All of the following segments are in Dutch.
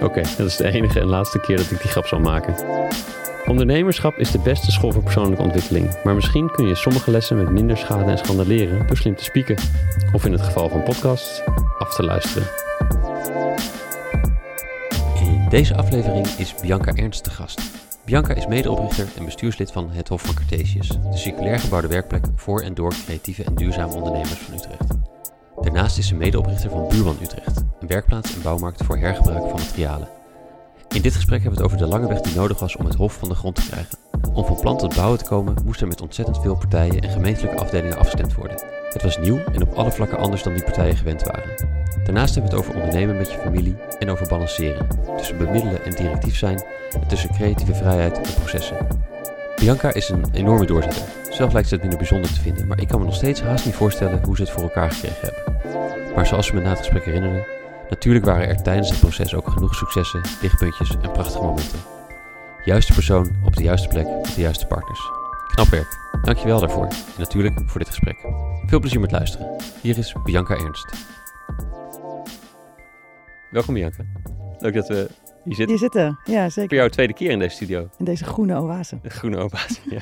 Oké, dat is de enige en laatste keer dat ik die grap zal maken. Ondernemerschap is de beste school voor persoonlijke ontwikkeling, maar misschien kun je sommige lessen met minder schade en schande leren door slim te spieken. Of in het geval van podcasts, af te luisteren. In deze aflevering is Bianca Ernst de gast. Bianca is medeoprichter en bestuurslid van het Hof van Cartesius, de circulair gebouwde werkplek voor en door creatieve en duurzame ondernemers van Utrecht. Daarnaast is ze medeoprichter van Buurman Utrecht, een werkplaats en bouwmarkt voor hergebruik van materialen. In dit gesprek hebben we het over de lange weg die nodig was om het Hof van de grond te krijgen. Om van plan tot bouwen te komen moest er met ontzettend veel partijen en gemeentelijke afdelingen afgestemd worden. Het was nieuw en op alle vlakken anders dan die partijen gewend waren. Daarnaast hebben we het over ondernemen met je familie en over balanceren. Tussen bemiddelen en directief zijn en tussen creatieve vrijheid en processen. Bianca is een enorme doorzetter. Zelf lijkt ze het minder bijzonder te vinden, maar ik kan me nog steeds haast niet voorstellen hoe ze het voor elkaar gekregen hebben. Maar zoals ze me na het gesprek herinnerde, natuurlijk waren er tijdens het proces ook genoeg successen, lichtpuntjes en prachtige momenten. Juiste persoon op de juiste plek met de juiste partners. Knap werk. Dankjewel daarvoor en natuurlijk voor dit gesprek. Veel plezier met luisteren. Hier is Bianca Ernst. Welkom Bianca. Leuk dat we hier zitten. Hier zitten, ja Voor zeker. jou tweede keer in deze studio. In deze groene oase. De groene opa's. ja,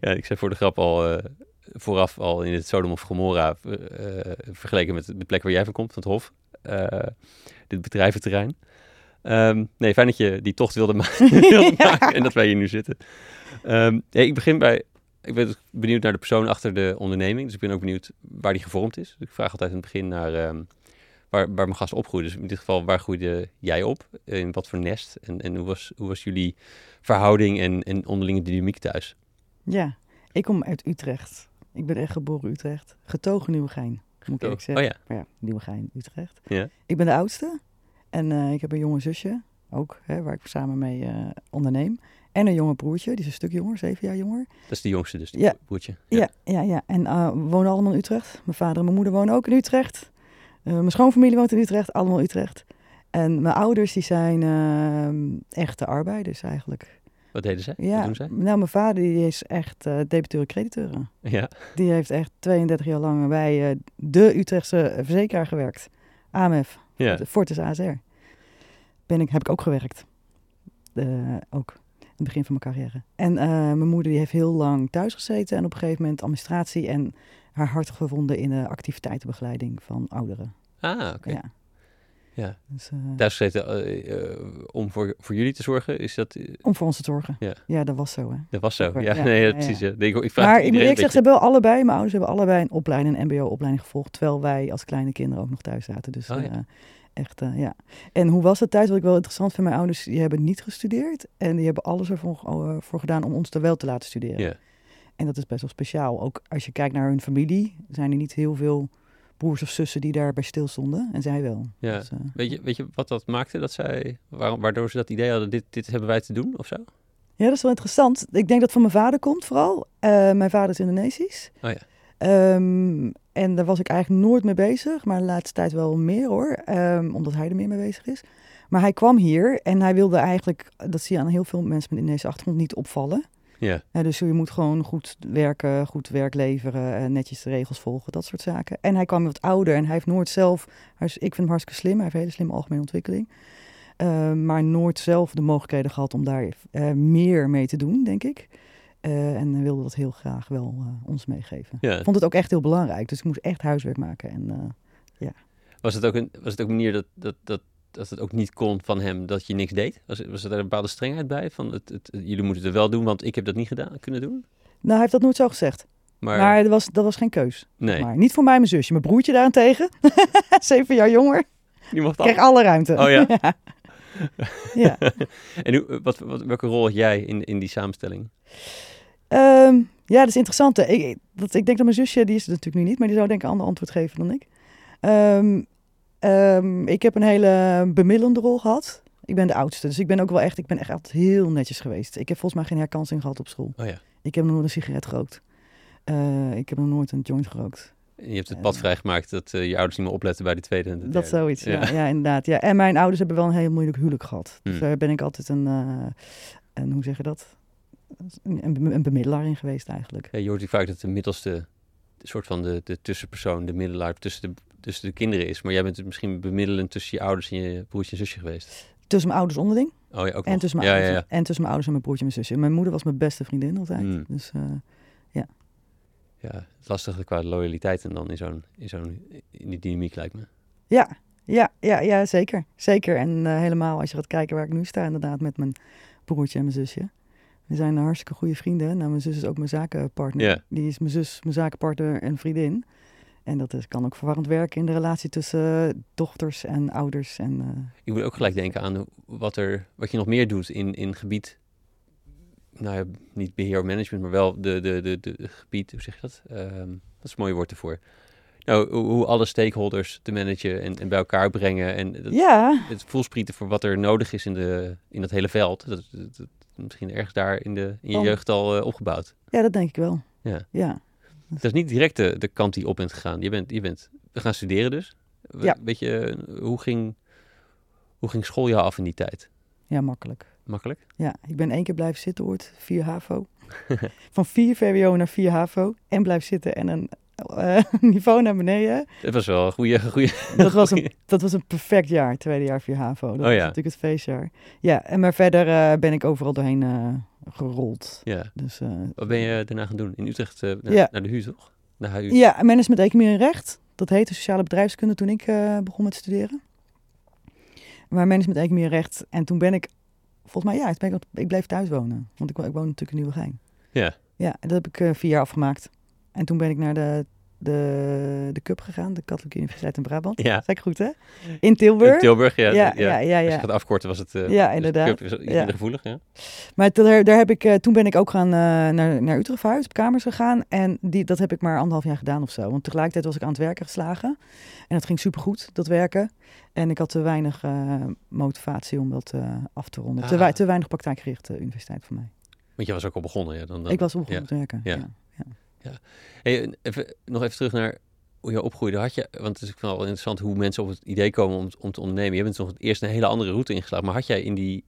ja, ik zei voor de grap al eh, vooraf al in het Sodom of Gomorra eh, vergeleken met de plek waar jij van komt, van het Hof. Eh, dit bedrijventerrein. Ehm, nee, fijn dat je die tocht wilde, ma- wilde Ja. maken en dat wij hier nu zitten. Ehm, nee, ik begin bij, ik ben benieuwd naar de persoon achter de onderneming. Dus ik ben ook benieuwd waar die gevormd is. Dus ik vraag altijd in het begin naar ehm, waar, waar mijn gast opgroeide. Dus in dit geval, waar groeide jij op? In wat voor nest? En, en hoe, was, hoe was jullie verhouding en, en onderlinge dynamiek thuis? Ja, ik kom uit Utrecht. Ik ben echt geboren Utrecht. Getogen Nieuwegein, moet ik eerlijk Oh zeggen. ja, Maar ja, Nieuwegein, Utrecht. ja. Ik ben de oudste. En eh, ik heb een jonge zusje, ook, hè, waar ik samen mee eh, onderneem. En een jonge broertje, die is een stuk jonger, zeven jaar jonger. Dat is de jongste dus, die Ja. broertje. Ja, ja, ja. En eh, we wonen allemaal in Utrecht. Mijn vader en mijn moeder wonen ook in Utrecht. Eh, mijn schoonfamilie woont in Utrecht, allemaal Utrecht. En mijn ouders, die zijn eh, echte arbeiders eigenlijk. Wat deden zij? Wat Ja, doen zij? nou, mijn vader die is echt eh debiteur crediteuren. Ja, Die heeft echt 32 jaar lang bij eh, de Utrechtse verzekeraar gewerkt. AMF, ja. Fortis ASR. Ben ik, heb ik ook gewerkt. Ook, in het begin van mijn carrière. En mijn moeder die heeft heel lang thuis gezeten en op een gegeven moment administratie en haar hart gevonden in de activiteitenbegeleiding van ouderen. Ah, oké. Ja. Ja. Dus, eh, Thuis gezeten eh, eh, om voor, voor jullie te zorgen, is dat... eh, om voor ons te zorgen. Ja. dat was zo hè. dat was zo. Ja, ja, nee, ja, ja, precies. ja. Ja. Nee, ik, ik vraag Maar ik zeggen, ze hebben wel allebei, mijn ouders hebben allebei een opleiding, een mbo-opleiding gevolgd, terwijl wij als kleine kinderen ook nog thuis zaten. Dus Oh, ja. eh, echt, eh, ja. En hoe was het thuis? Wat ik wel interessant vind, mijn ouders, die hebben niet gestudeerd en die hebben alles ervoor eh, voor gedaan om ons er wel te laten studeren. Ja. En dat is best wel speciaal. Ook als je kijkt naar hun familie, zijn er niet heel veel broers of zussen die daarbij stilstonden. En zij wel. Ja. Dus, eh, Weet, je, weet je wat dat maakte? Dat zij, waarom, waardoor ze dat idee hadden, dit, dit hebben wij te doen of zo? ja, dat is wel interessant. Ik denk dat het van mijn vader komt vooral. Eh, mijn vader is Indonesisch. Oh ja. Ehm, en daar was ik eigenlijk nooit mee bezig, maar de laatste tijd wel meer hoor, Ehm, omdat hij er meer mee bezig is. Maar hij kwam hier en hij wilde eigenlijk, dat zie je aan heel veel mensen met Indonesische achtergrond, niet opvallen. Ja. Ja, dus je moet gewoon goed werken, goed werk leveren, netjes de regels volgen, dat soort zaken. En hij kwam wat ouder en hij heeft nooit zelf, hij is, ik vind hem hartstikke slim, hij heeft een hele slimme algemene ontwikkeling. Ehm, maar nooit zelf de mogelijkheden gehad om daar eh, meer mee te doen, denk ik. Eh, en hij wilde dat heel graag wel eh, ons meegeven. ja. Ik vond het ook echt heel belangrijk, dus ik moest echt huiswerk maken. En, eh, Was het ook een, was het ook een manier dat, dat, dat, dat het ook niet kon van hem dat je niks deed? Was, was er daar een bepaalde strengheid bij? Van het, het, jullie moeten het wel doen, want ik heb dat niet gedaan, kunnen doen? nou, hij heeft dat nooit zo gezegd. Maar, Maar, dat, was, dat was geen keus. nee, Maar niet voor mij mijn zusje. Mijn broertje daarentegen, zeven jaar jonger, die mocht kreeg al. alle ruimte. Oh ja? ja. En hoe, wat, wat, welke rol had jij in, in die samenstelling? Ehm, ja, dat is interessant. Ik, dat, ik denk dat mijn zusje, die is het natuurlijk nu niet, maar die zou denk ik een ander antwoord geven dan ik. Ehm, ehm, ik heb een hele bemiddelende rol gehad. Ik ben de oudste, dus ik ben ook wel echt, ik ben echt altijd heel netjes geweest. Ik heb volgens mij geen herkansing gehad op school. Oh ja. Ik heb nog nooit een sigaret gerookt. Uh, ik heb nog nooit een joint gerookt. Je hebt het pad vrijgemaakt dat uh, je ouders niet meer opletten bij de tweede en de derde. Dat zoiets, ja. ja. inderdaad. Ja. En mijn ouders hebben wel een heel moeilijk huwelijk gehad. Dus Hmm. daar ben ik altijd een, uh, een, hoe zeg je dat? Een, een bemiddelaar in geweest eigenlijk. Ja, je hoort vaak dat de middelste, de soort van de, de tussenpersoon, de middelaar tussen de, tussen de kinderen is. Maar jij bent misschien bemiddelend tussen je ouders en je broertje en zusje geweest. Tussen mijn ouders onderling. Oh ja, ook en tussen mijn ja, ouders, ja. En tussen mijn ouders en mijn broertje en mijn zusje. Mijn moeder was mijn beste vriendin altijd. Hmm. Dus uh, ja. Ja, lastig qua loyaliteit en dan in zo'n in zo'n in die dynamiek lijkt me. Ja, ja, ja, ja zeker. Zeker. En uh, helemaal als je gaat kijken waar ik nu sta, inderdaad, met mijn broertje en mijn zusje. We zijn hartstikke goede vrienden. Nou, mijn zus is ook mijn zakenpartner. Die is mijn zus, mijn zakenpartner en vriendin. En dat is, kan ook verwarrend werken in de relatie tussen dochters en ouders. En, uh... Ik moet ook gelijk denken aan wat, er, wat je nog meer doet in, in gebied, nou ja, niet beheer of management, maar wel de, de, de, de, gebied, hoe zeg je dat? Um, dat is een mooi woord ervoor. Nou, hoe, hoe alle stakeholders te managen en, en bij elkaar brengen. En dat, ja. het voelsprieten voor wat er nodig is in, de, in dat hele veld. Dat, dat, dat misschien ergens daar in, de, in je Oh. jeugd al uh, opgebouwd. Ja, dat denk ik wel. Ja. ja. Dat is niet direct de, de kant die op bent gegaan. Je bent, je bent we gaan studeren dus. Ja. Weet je, hoe ging, hoe ging school jou af in die tijd? Ja, makkelijk. Makkelijk? Ja, ik ben één keer blijven zitten ooit, 4 HAVO. Van 4 VWO naar 4 HAVO. En blijf zitten en een uh, niveau naar beneden. Dat was wel een goede... goede dat, was een, dat was een perfect jaar, tweede jaar 4 HAVO. Dat oh, was ja. natuurlijk het feestjaar. Ja, en maar verder uh, ben ik overal doorheen uh, gerold. Ja. Dus, uh, Wat ben je daarna gaan doen? In Utrecht naar, ja. naar de HU, toch? Naar HU. Ja, management economie en recht. Dat heette sociale bedrijfskunde toen ik uh, begon met studeren. Maar management economie en recht. En toen ben ik, volgens mij ja, ben ik, ik bleef thuis wonen. Want ik, ik woon natuurlijk in Nieuwegein. Ja. Ja, en dat heb ik vier jaar afgemaakt. En toen ben ik naar de, de, de CUP gegaan, de Katholieke Universiteit in Brabant. Ja. Zeg ik goed, hè? In Tilburg. In Tilburg, ja. Ja, ja, ja. ja, ja. Als je gaat afkorten was het... Uh, ja, inderdaad. Dus iets ja. gevoelig, ja. Maar daar, daar heb ik, uh, toen ben ik ook gaan, uh, naar, naar Utrecht verhuisd, op kamers gegaan. En die, dat heb ik maar anderhalf jaar gedaan of zo. Want tegelijkertijd was ik aan het werken geslagen. En dat ging supergoed, dat werken. En ik had te weinig motivatie om dat af te ronden. Ah. Te, wei te weinig praktijkgerichte universiteit voor mij. Want je was ook al begonnen, ja? Dan, dan, ik was al begonnen ja. te werken, ja. Ja. nog even terug naar hoe je opgroeide. Had je, want het is wel interessant hoe mensen op het idee komen om, om te ondernemen. Je bent nog eerst een hele andere route ingeslagen. Maar had jij in die,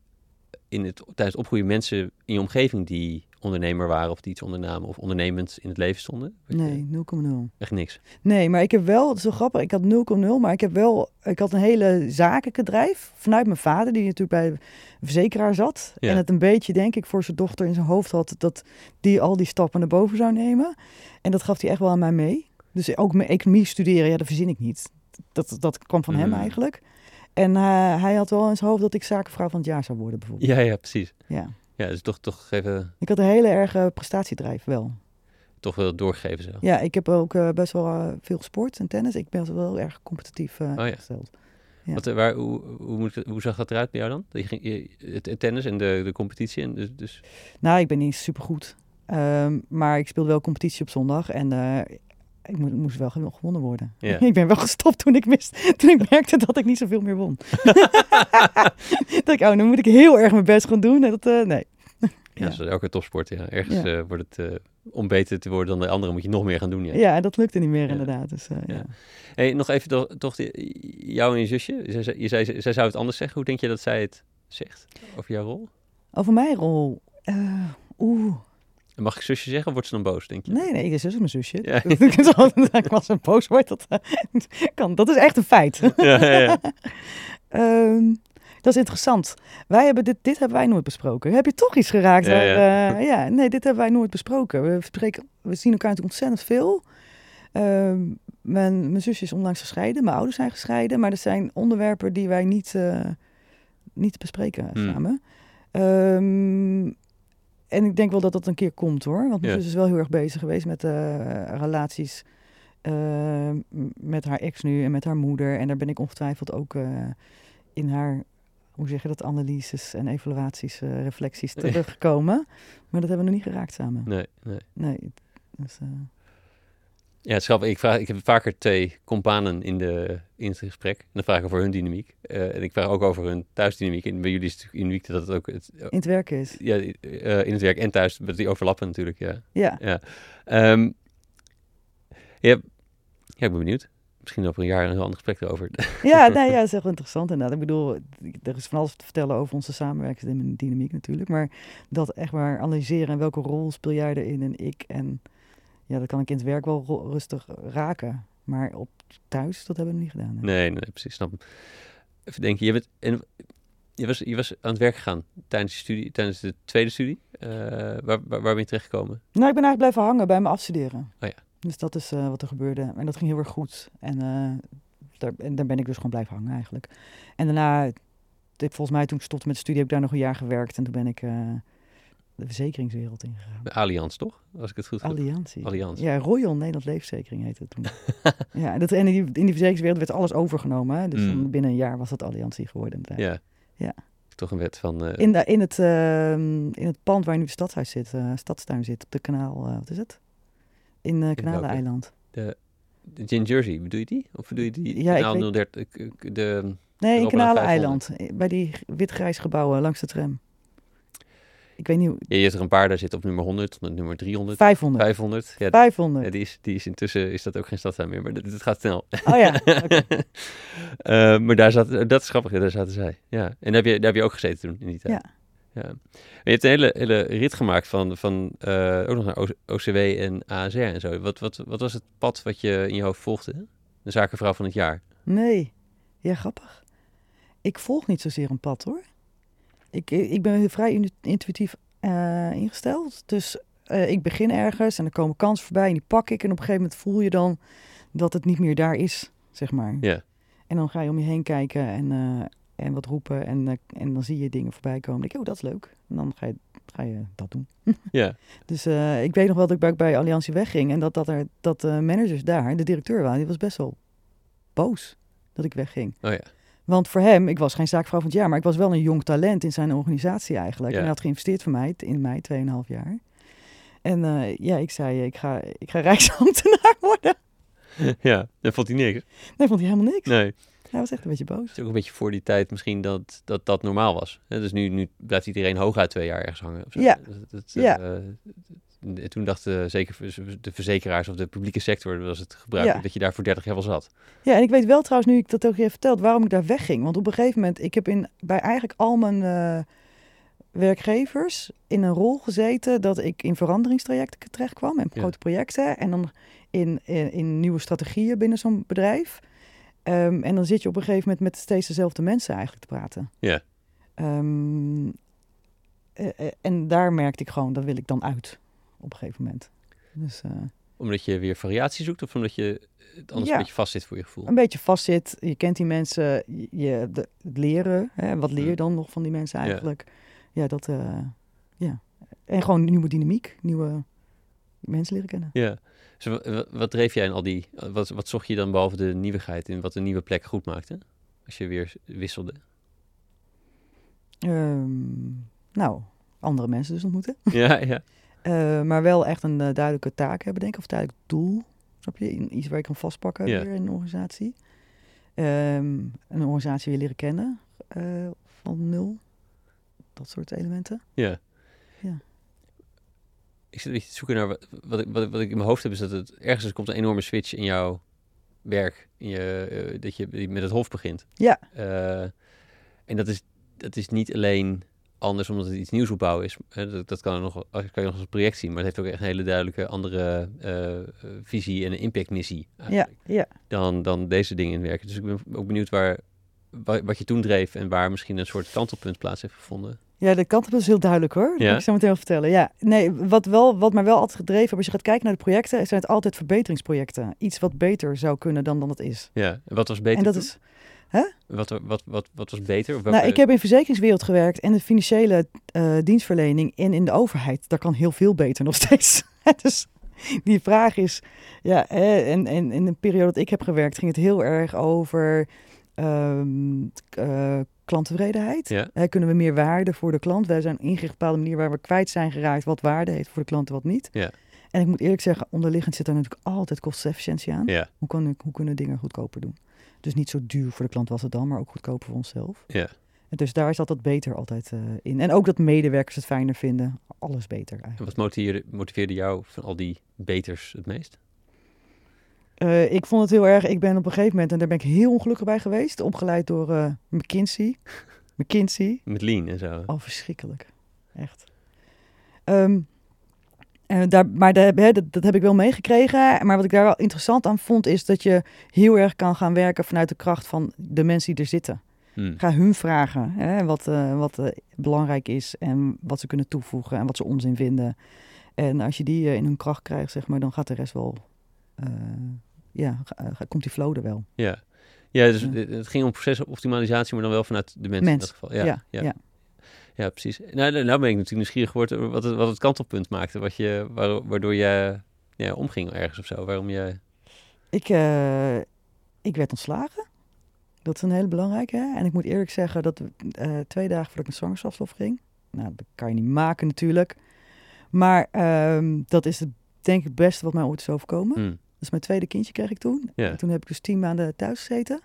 in het, tijdens het opgroeien mensen in je omgeving die ondernemer waren of die iets ondernamen of ondernemend in het leven stonden? Nee, 0,0. Echt niks? Nee, maar ik heb wel, het is wel grappig, ik had 0,0, maar ik heb wel, ik had een hele zakenbedrijf vanuit mijn vader, die natuurlijk bij een verzekeraar zat. Ja. En het een beetje, denk ik, voor zijn dochter in zijn hoofd had, dat die al die stappen naar boven zou nemen. En dat gaf hij echt wel aan mij mee. Dus ook mijn economie studeren, ja, dat verzin ik niet. Dat, dat kwam van Mm. hem eigenlijk. En uh, hij had wel in zijn hoofd dat ik zakenvrouw van het jaar zou worden, bijvoorbeeld. Ja, ja, precies. Ja. Ja, dus toch, toch even... Ik had een hele erge prestatiedrijf wel. Toch wel doorgegeven zo. Ja, ik heb ook uh, best wel uh, veel sport en tennis. Ik ben wel erg competitief uh, oh, ja. gesteld. Ja. Wat, waar, hoe, hoe, moet, hoe zag dat eruit bij jou dan? Je ging, je, het, tennis en de, de competitie? En dus, dus... Nou, ik ben niet supergoed. Um, maar ik speelde wel competitie op zondag. En ik mo moest wel gewonnen worden. Ik ben wel gestopt toen ik, wist, toen ik merkte dat ik niet zoveel meer won. dat ik, oh, dan moet ik heel erg mijn best gaan doen. En dat, uh, nee. Ja, ja. elke topsport. Ja. Ergens ja. Uh, wordt het, uh, om beter te worden dan de andere, moet je nog meer gaan doen. Ja, ja dat lukte niet meer inderdaad. Dus, uh, ja. Hey, nog even toch, toch die, jou en je zusje. Je zei, je zei, zij zou het anders zeggen. Hoe denk je dat zij het zegt over jouw rol? Over mijn rol? Oeh. Mag ik zusje zeggen of wordt ze dan boos, denk je? Nee, nee, je zus is mijn zusje. Ja. Als ze boos wordt, dat, kan. dat is echt een feit. Ja, ja, ja. um, dat is interessant. Wij hebben dit, dit hebben wij nooit besproken. Heb je toch iets geraakt? Ja, ja. Uh, ja nee, dit hebben wij nooit besproken. We, spreken, we zien elkaar natuurlijk ontzettend veel. Uh, mijn, mijn zusje is onlangs gescheiden, mijn ouders zijn gescheiden. Maar er zijn onderwerpen die wij niet, uh, niet bespreken Hmm. samen. Um, en ik denk wel dat dat een keer komt hoor. Want mijn Ja. zus is wel heel erg bezig geweest met uh, relaties uh, met haar ex nu en met haar moeder. En daar ben ik ongetwijfeld ook uh, in haar, hoe zeg je dat, analyses en evaluaties, uh, reflecties teruggekomen. Maar dat hebben we nog niet geraakt samen. Nee, nee. Nee. Dus, uh, Ja, het is grappig. Ik, vraag, ik heb vaker twee companen in, de, in het gesprek. En dan vraag ik over hun dynamiek. Uh, en ik vraag ook over hun thuisdynamiek. En bij jullie is het uniek dat het ook... Het, in het werk is. Ja, uh, in het werk en thuis. Die overlappen natuurlijk, ja. Ja. Ja, um, ja, ja ik ben benieuwd. Misschien over een jaar een heel ander gesprek erover. Ja, nee, ja, dat is echt interessant inderdaad. Ik bedoel, er is van alles te vertellen over onze samenwerkingsdynamiek natuurlijk. Maar dat echt maar analyseren en welke rol speel jij erin en ik. En ja, dat kan ik in het werk wel rustig raken. Maar op thuis, dat hebben we niet gedaan. Hè? Nee, nee, precies. Snap. Even denken, je, bent, en, je, was, je was aan het werk gegaan tijdens, de studie, tijdens de tweede studie. Uh, waar, waar, waar ben je terechtgekomen? Nou, ik ben eigenlijk blijven hangen bij mijn afstuderen. Oh ja. Dus dat is uh, wat er gebeurde. En dat ging heel erg goed. En, uh, daar, en daar ben ik dus gewoon blijven hangen eigenlijk. En daarna, volgens mij toen ik stopte met de studie, heb ik daar nog een jaar gewerkt. En toen ben ik de verzekeringswereld ingegaan. De Allianz, toch? Als ik het goed heb. Alliantie. Allianz. Ja, Royal Nederland Leefverzekering heette het toen. ja, en, dat, en in, die, in die verzekeringswereld werd alles overgenomen. Hè? Dus mm. binnen een jaar was dat Alliantie geworden. Ja. Ja. Toch een wet van... In, de, in, het, in het pand waar nu het stadhuis zit, stadstuin zit, op de kanaal, wat is het? In uh, Kanaleiland. De, de in Jersey, bedoel je die? Of bedoel je die ja, kanaal 030? De, nee, in Kanaleiland. Bij die wit-grijs gebouwen langs de tram. Ik weet niet hoe... Ja, je hebt er een paar, daar zit op nummer 100, nummer 300. 500. 500. Ja, 500. Ja, die, is, die is intussen, is dat ook geen stadtuin meer, maar het gaat snel. Oh ja, okay. uh, maar daar zat, dat is grappig, daar zaten zij. Ja. En daar heb, je, daar heb je ook gezeten toen, in die tijd. Ja. Ja. Je hebt een hele, hele rit gemaakt van, van uh, ook nog naar OCW en ASR en zo. Wat, wat, wat was het pad wat je in je hoofd volgde? De zakenvrouw van het jaar? Nee, ja grappig. Ik volg niet zozeer een pad hoor. Ik, ik ben vrij intuïtief uh, ingesteld. Dus uh, ik begin ergens en er komen kansen voorbij en die pak ik. En op een gegeven moment voel je dan dat het niet meer daar is, zeg maar. Ja. En dan ga je om je heen kijken en, en wat roepen. En, en dan zie je dingen voorbij komen. Dan denk ik, oh, dat is leuk. En dan ga je, ga je dat doen. Ja. dus ik weet nog wel dat ik bij, bij Alliantie wegging. En dat, dat, er, dat de managers daar, de directeur waren, die was best wel boos dat ik wegging. Oh ja. Want voor hem, ik was geen zaakvrouw van het jaar, maar ik was wel een jong talent in zijn organisatie eigenlijk. Ja. En hij had geïnvesteerd voor mij in mij 2,5 jaar. En uh, ja, ik zei, ik ga, ik ga rijksambtenaar worden. Ja, dat vond hij niks. Nee, vond hij helemaal niks. Nee. Hij was echt een beetje boos. Het is ook een beetje voor die tijd misschien dat dat, dat normaal was. dus nu, nu blijft iedereen hooguit twee jaar ergens hangen. Ja. Dat, dat, ja. Uh, toen dachten zeker de verzekeraars of de publieke sector was het gebruikelijk Ja. dat je daar voor 30 jaar wel zat. Ja, en ik weet wel trouwens, nu ik dat ook je verteld, waarom ik daar wegging. Want op een gegeven moment, ik heb in, bij eigenlijk al mijn eh, werkgevers in een rol gezeten dat ik in veranderingstrajecten terecht kwam en Ja. grote projecten. En dan in, in, in nieuwe strategieën binnen zo'n bedrijf. Ehm, en dan zit je op een gegeven moment met steeds dezelfde mensen eigenlijk te praten. Ja. Ehm, eh, eh, en daar merkte ik gewoon, dat wil ik dan uit op een gegeven moment. Dus eh, Omdat je weer variatie zoekt of omdat je het anders Ja. een beetje vast zit voor je gevoel? een beetje vastzit. Je kent die mensen, je, de, het leren. Hè, wat leer je dan nog van die mensen eigenlijk? Ja, dat, eh, ja. En gewoon nieuwe dynamiek, nieuwe mensen leren kennen. Ja. Dus wa- wa- wat, dreef jij in al die... Wat, wat zocht je dan behalve de nieuwigheid in wat een nieuwe plek goed maakte? Als je weer wisselde. Ehm, nou, andere mensen dus ontmoeten. ja, ja. Eh, maar wel echt een eh, duidelijke taak hebben, denk ik. Of duidelijk doel. Snap je? Iets waar je kan vastpakken weer in een organisatie. Ehm, een organisatie weer leren kennen eh, van nul. Dat soort elementen. Ja. Ja. Ik zit een beetje te zoeken naar wat, wat, ik, wat, ik- wat ik in mijn hoofd heb, is dat het ergens komt een enorme switch in jouw werk. In je, dat je met het hof begint. Ja. En dat is, dat is niet alleen anders omdat het iets nieuws opbouwen is. Dat, dat kan, er nog, kan je nog als een project zien. Maar het heeft ook echt een hele duidelijke andere eh, eh, visie en een impactmissie. Ja, ja. Dan, dan deze dingen in werken. Dus ik ben ook benieuwd waar, wa- wat je toen dreef en waar misschien een soort kantelpunt plaats heeft gevonden. Ja, de kant is heel duidelijk hoor. Dat Ja? kan ik zo meteen wel vertellen. Ja, nee, wat, wel, wat mij wel altijd gedreven heeft, als je gaat kijken naar de projecten, zijn het altijd verbeteringsprojecten. Iets wat beter zou kunnen dan dan het is. Ja, en wat was beter? en dat toen? is, Wat, wat, wat, wat was beter? Nou, ik heb in de verzekeringswereld gewerkt en de financiële eh, dienstverlening en in de overheid. Daar kan heel veel beter nog steeds. dus die vraag is, ja, hè, en, en in de periode dat ik heb gewerkt ging het heel erg over eh, klanttevredenheid. Ja. Kunnen we meer waarde voor de klant? Wij zijn ingericht op een bepaalde manier waar we kwijt zijn geraakt wat waarde heeft voor de klant en wat niet. Ja. En ik moet eerlijk zeggen, onderliggend zit daar natuurlijk altijd kostenefficiëntie aan. Ja, Hoe, kan, hoe kunnen we dingen goedkoper doen? Dus niet zo duur voor de klant was het dan, maar ook goedkoper voor onszelf. ja. En dus daar zat dat beter altijd eh, in. En ook dat medewerkers het fijner vinden. Alles beter En eigenlijk. wat motiveerde, motiveerde jou van al die beters het meest? Eh, ik vond het heel erg. Ik ben op een gegeven moment, en daar ben ik heel ongelukkig bij geweest, opgeleid door eh, McKinsey. McKinsey. Met lean en zo. Oh, verschrikkelijk. Echt. Ehm, daar, maar de, hè, dat, dat heb ik wel meegekregen. Maar wat ik daar wel interessant aan vond, is dat je heel erg kan gaan werken vanuit de kracht van de mensen die er zitten. Hm. Ga hun vragen hè, wat, eh, wat eh, belangrijk is en wat ze kunnen toevoegen en wat ze onzin vinden. En als je die eh, in hun kracht krijgt, zeg maar, dan gaat de rest wel. ja, komt die flow er wel. Ja. Ja, dus het- ging om procesoptimalisatie, maar dan wel vanuit de mensen in dat geval. Ja, ja, ja. ja. Precies. Nou, nou nou ben ik natuurlijk nieuwsgierig geworden wat het, wat het kantelpunt maakte, wat je, waar- waardoor je ja, omging ergens of zo. Waarom je... Ik, eh, ik werd ontslagen. Dat is een hele belangrijke. Hè? En ik moet eerlijk zeggen dat eh, twee dagen voordat ik met zwangerschapslof ging. Nou, dat kan je niet maken natuurlijk. Maar ehm, dat is het, denk ik het beste wat mij ooit is overkomen. Hm. Dus mijn tweede kindje kreeg ik toen. Ja. En toen heb ik dus tien maanden thuis gezeten.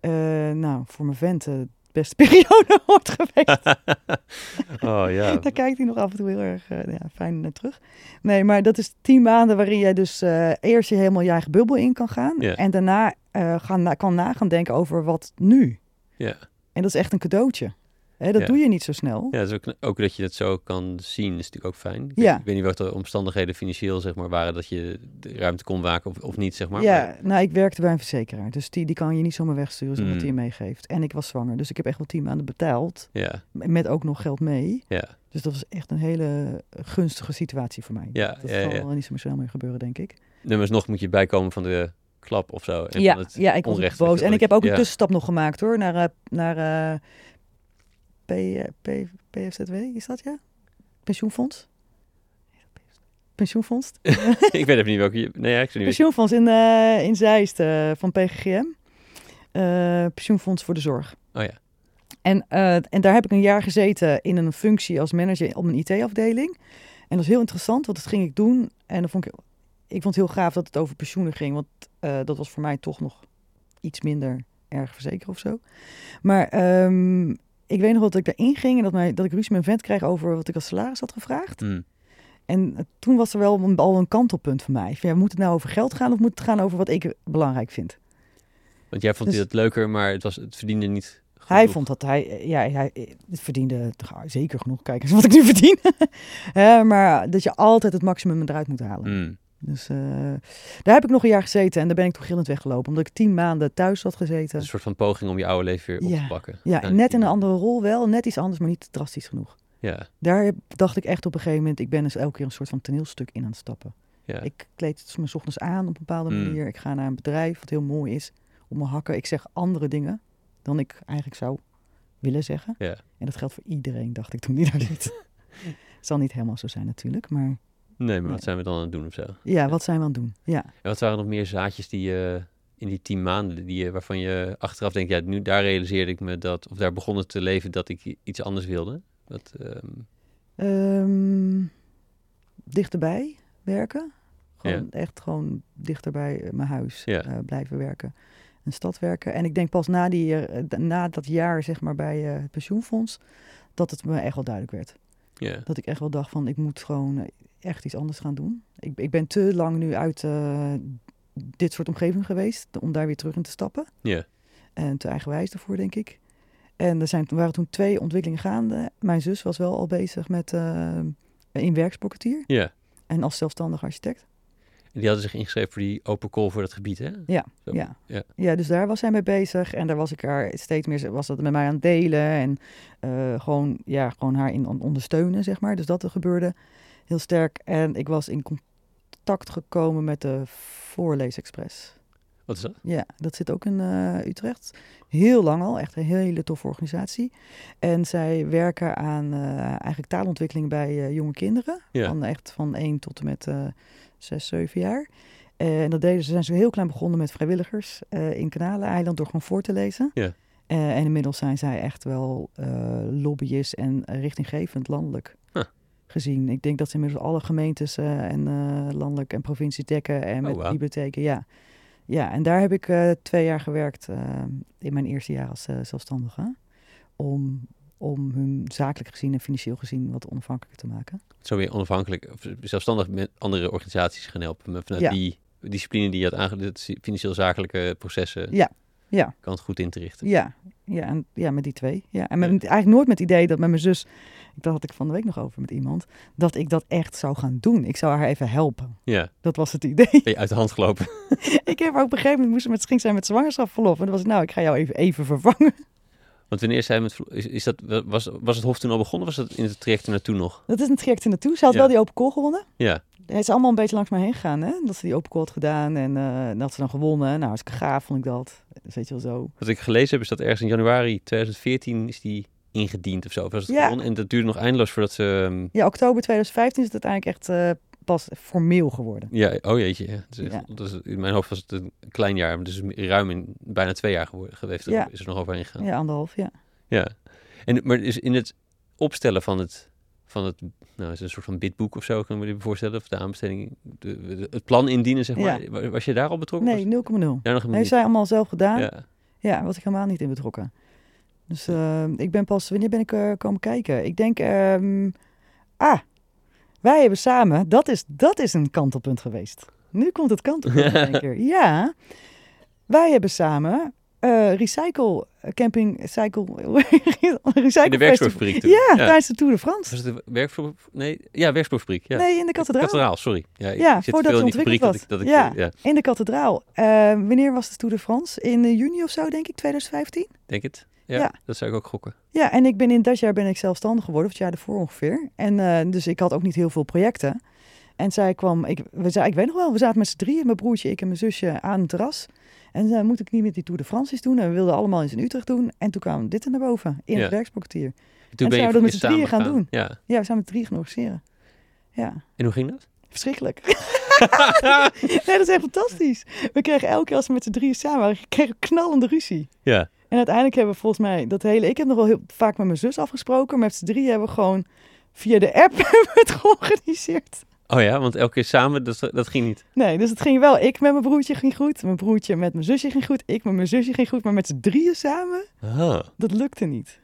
Eh, nou, voor mijn vent de beste periode ooit geweest. oh ja. Daar kijkt hij nog af en toe heel erg eh, ja, fijn naar terug. Nee, maar dat is tien maanden waarin jij dus eh, eerst je helemaal je eigen bubbel in kan gaan. En daarna eh, gaan, kan na gaan denken over wat nu. Ja. En dat is echt een cadeautje. Hè, dat Ja. doe je niet zo snel. Ja, dus ook, ook dat je het zo kan zien is natuurlijk ook fijn. Ik, Ja. weet, ik weet niet wat de omstandigheden financieel zeg maar, waren dat je de ruimte kon waken of, of niet, zeg maar. ja, Maar- nou, ik werkte bij een verzekeraar. Dus die, die kan je niet zomaar wegsturen zonder dat Hmm. hij je meegeeft. En ik was zwanger. Dus ik heb echt wel tien maanden betaald. ja, Met ook nog geld mee. ja, Dus dat was echt een hele gunstige situatie voor mij. Ja, dat ja, zal wel niet zo snel meer gebeuren, denk ik. nummers nog moet je bijkomen van de klap of zo. En ja, van het ja, ik was boos. En ik heb ook een tussenstap nog gemaakt hoor, naar, eh, naar eh, P, P, PFZW, is dat ja? Pensioenfonds? Pensioenfonds? ik weet even niet welke... je- Nee, ja, ik weet niet Pensioenfonds in, eh, in Zeist eh, van PGGM. Eh, pensioenfonds voor de zorg. Oh ja. En, en daar heb ik een jaar gezeten in een functie als manager op een IT-afdeling. En dat was heel interessant, want dat ging ik doen. En dan vond ik, ik vond het heel gaaf dat het over pensioenen ging. Want dat was voor mij toch nog iets minder erg verzekerd of zo. Maar ehm, ik weet nog dat ik daarin ging en dat, mij, dat ik ruzie met mijn vent kreeg over wat ik als salaris had gevraagd. Hm. En eh, toen was er wel een, al een kantelpunt voor mij. Ja, moet het nou over geld gaan of moet het gaan over wat ik belangrijk vind? Want jij vond Dus- het leuker, maar het, was, het verdiende niet Hij vond dat hij, eh, ja, hij eh, het verdiende toch zeker genoeg. Kijk eens wat ik nu verdien. Maar dat je altijd het maximum eruit moet halen. Hm. Dus eh, daar heb ik nog een jaar gezeten en daar ben ik toch gillend weggelopen. Omdat ik tien maanden thuis had gezeten. Een soort van poging om je oude leven weer op Ja. te pakken. Ja, net in een andere rol wel. Net iets anders, maar niet drastisch genoeg. Ja, Daar dacht ik echt op een gegeven moment, ik ben dus elke keer een soort van toneelstuk in aan het stappen. ja. Ik kleed me 's ochtends aan op een bepaalde Mm. manier. Ik ga naar een bedrijf wat heel mooi is. Op mijn hakken. Ik zeg andere dingen dan ik eigenlijk zou willen zeggen. Ja. En dat geldt voor iedereen, dacht ik toen die daar zit. Het zal niet helemaal zo zijn natuurlijk. Maar Nee, maar Nee. wat zijn we dan aan het doen of zo? ja, wat zijn we aan het doen? Ja. En wat waren nog meer zaadjes die je in die tien maanden, die waarvan je achteraf denkt, ja, nu daar realiseerde ik me dat, of daar begon het te leven dat ik iets anders wilde? Wat, ehm, Ehm, dichterbij werken. Gewoon echt gewoon dichter bij eh, mijn huis Ja. eh, blijven werken. Een stad werken. En ik denk pas na, die, eh, na dat jaar zeg maar bij eh, het pensioenfonds... dat het me echt wel duidelijk werd. ja, Dat ik echt wel dacht van ik moet gewoon eh, echt iets anders gaan doen. Ik, ik ben te lang nu uit eh, dit soort omgeving geweest om daar weer terug in te stappen. ja, En te eigenwijs ervoor, denk ik. En er zijn, waren toen twee ontwikkelingen gaande. Mijn zus was wel al bezig met eh in werkspocketier ja. en als zelfstandig architect. En die hadden zich ingeschreven voor die open call voor dat gebied, hè? Ja, Zo. ja. ja. Ja, dus daar was zij mee bezig. En daar was ik haar steeds meer, was dat met mij aan het delen. En eh, gewoon, ja, gewoon haar in on- ondersteunen, zeg maar. Dus dat er gebeurde heel sterk. En ik was in contact gekomen met de Voorleesexpress. Wat is dat? Ja, dat zit ook in eh, Utrecht. Heel lang al, echt een hele toffe organisatie. En zij werken aan eh, eigenlijk taalontwikkeling bij eh, jonge kinderen. Ja. Van echt van 1 tot en met eh 6, 7 jaar. En dat deden ze, zijn ze heel klein begonnen met vrijwilligers in Kanaleneiland door gewoon voor te lezen. Ja. En inmiddels zijn zij echt wel lobbyist en richtinggevend landelijk. Gezien. Ik denk dat ze inmiddels alle gemeentes eh, en eh, landelijk en provincies dekken en Oh, met wauw. bibliotheken. Ja. ja, en daar heb ik eh, twee jaar gewerkt in mijn eerste jaar als zelfstandige. Om, om hun zakelijk gezien en financieel gezien wat onafhankelijker te maken. Zo weer onafhankelijk, of zelfstandig met andere organisaties gaan helpen. Maar vanuit Ja. die discipline die je had aangeleerd, financieel-zakelijke processen, Ja, ja. kan het goed in te richten. Ja, ja, en, ja met die twee. Ja. En met, eigenlijk nooit met het idee dat met mijn zus, daar had ik van de week nog over met iemand, dat ik dat echt zou gaan doen. Ik zou haar even helpen. Ja, Dat was het idee. ben je uit de hand gelopen. ik heb haar op een gegeven moment moest ze met ging zij met zwangerschapsverlof. En dan was ik, nou, ik ga jou even, even vervangen. Want wanneer zij met, is, is dat, was, was het Hof toen al begonnen? Was dat in het traject naartoe nog? Dat is een traject naartoe. Ze had Ja. wel die open call gewonnen. Ja, Hij is allemaal een beetje langs mij heen gegaan, hè. Dat ze die open call had gedaan en eh, dat ze dan gewonnen. Nou, hartstikke gaaf vond ik dat. Dus weet je wel zo. wat ik gelezen heb is dat ergens in januari 2014 is die ingediend of zo. Of was het Ja. gewonnen? En dat duurde nog eindeloos voordat ze... ehm, Ja, oktober 2015 is het uiteindelijk echt eh, pas formeel geworden. ja, oh jeetje. Ja. Echt- Ja. is- in mijn hoofd was het een klein jaar, maar dus ruim in bijna twee jaar geworden, geweest. Ja. Is er nog overheen gegaan. Ja, anderhalf, ja. Ja. En, maar is in het opstellen van het, van het, nou, is een soort van bidboek of zo, kan ik me dit voorstellen, of de aanbesteding, de, de- het plan indienen, zeg maar. Ja. Wa- Was je daar al betrokken? Nee, 0,0. Was- daar nog niet. zij allemaal zelf gedaan? Ja, Ja. was ik helemaal niet in betrokken. Dus eh, ik ben pas, wanneer ben ik eh, komen kijken? Ik denk, ehm, ah, wij hebben samen, dat is, dat is een kantelpunt geweest. Nu komt het kantelpunt in één keer. Ja, wij hebben samen eh recycle camping, cycle, recycle In de werkspoorfabriek toen. Ja, tijdens de Tour de France. Was het de. Nee, ja, werkspoorfabriek. Ja. Nee, in de kathedraal. Kathedraal, sorry. Ja, ik Ja, zit voordat het fabriek dat ik, ontwikkeld dat ik, ja. In de kathedraal. Eh, wanneer was de Tour de France? In eh, juni of zo, denk ik, 2015? denk het. Ja, Ja. dat zou ik ook gokken. Ja, en ik ben in dat jaar ben ik zelfstandig geworden, of het jaar ervoor ongeveer. En eh, dus ik had ook niet heel veel projecten. En zij kwam, ik, we, zei, ik weet nog wel, we zaten met z'n drieën, mijn broertje, ik en mijn zusje, aan het terras. En zei, moet ik niet met die Tour de France eens doen? En we wilden allemaal eens in Utrecht doen. En toen kwam dit er naar boven, in Ja. het werksportkwartier. Toen En ben je, dat met z'n drieën gaan doen? Ja. Ja, we zijn met drieën gaan organiseren. Ja, En hoe ging dat? verschrikkelijk. nee, dat is echt fantastisch. We kregen elke keer als we met z'n drieën samen waren, kregen knallende ruzie. Ja. En uiteindelijk hebben we volgens mij dat hele... Ik heb nog wel heel vaak met mijn zus afgesproken. Maar met z'n drieën hebben we gewoon via de app het georganiseerd. Oh ja, want elke keer samen, dat, dat ging niet. Nee, dus het ging wel. Ik met mijn broertje ging goed. Mijn broertje met mijn zusje ging goed. Ik met mijn zusje ging goed. Maar met z'n drieën samen, Ah. dat lukte niet.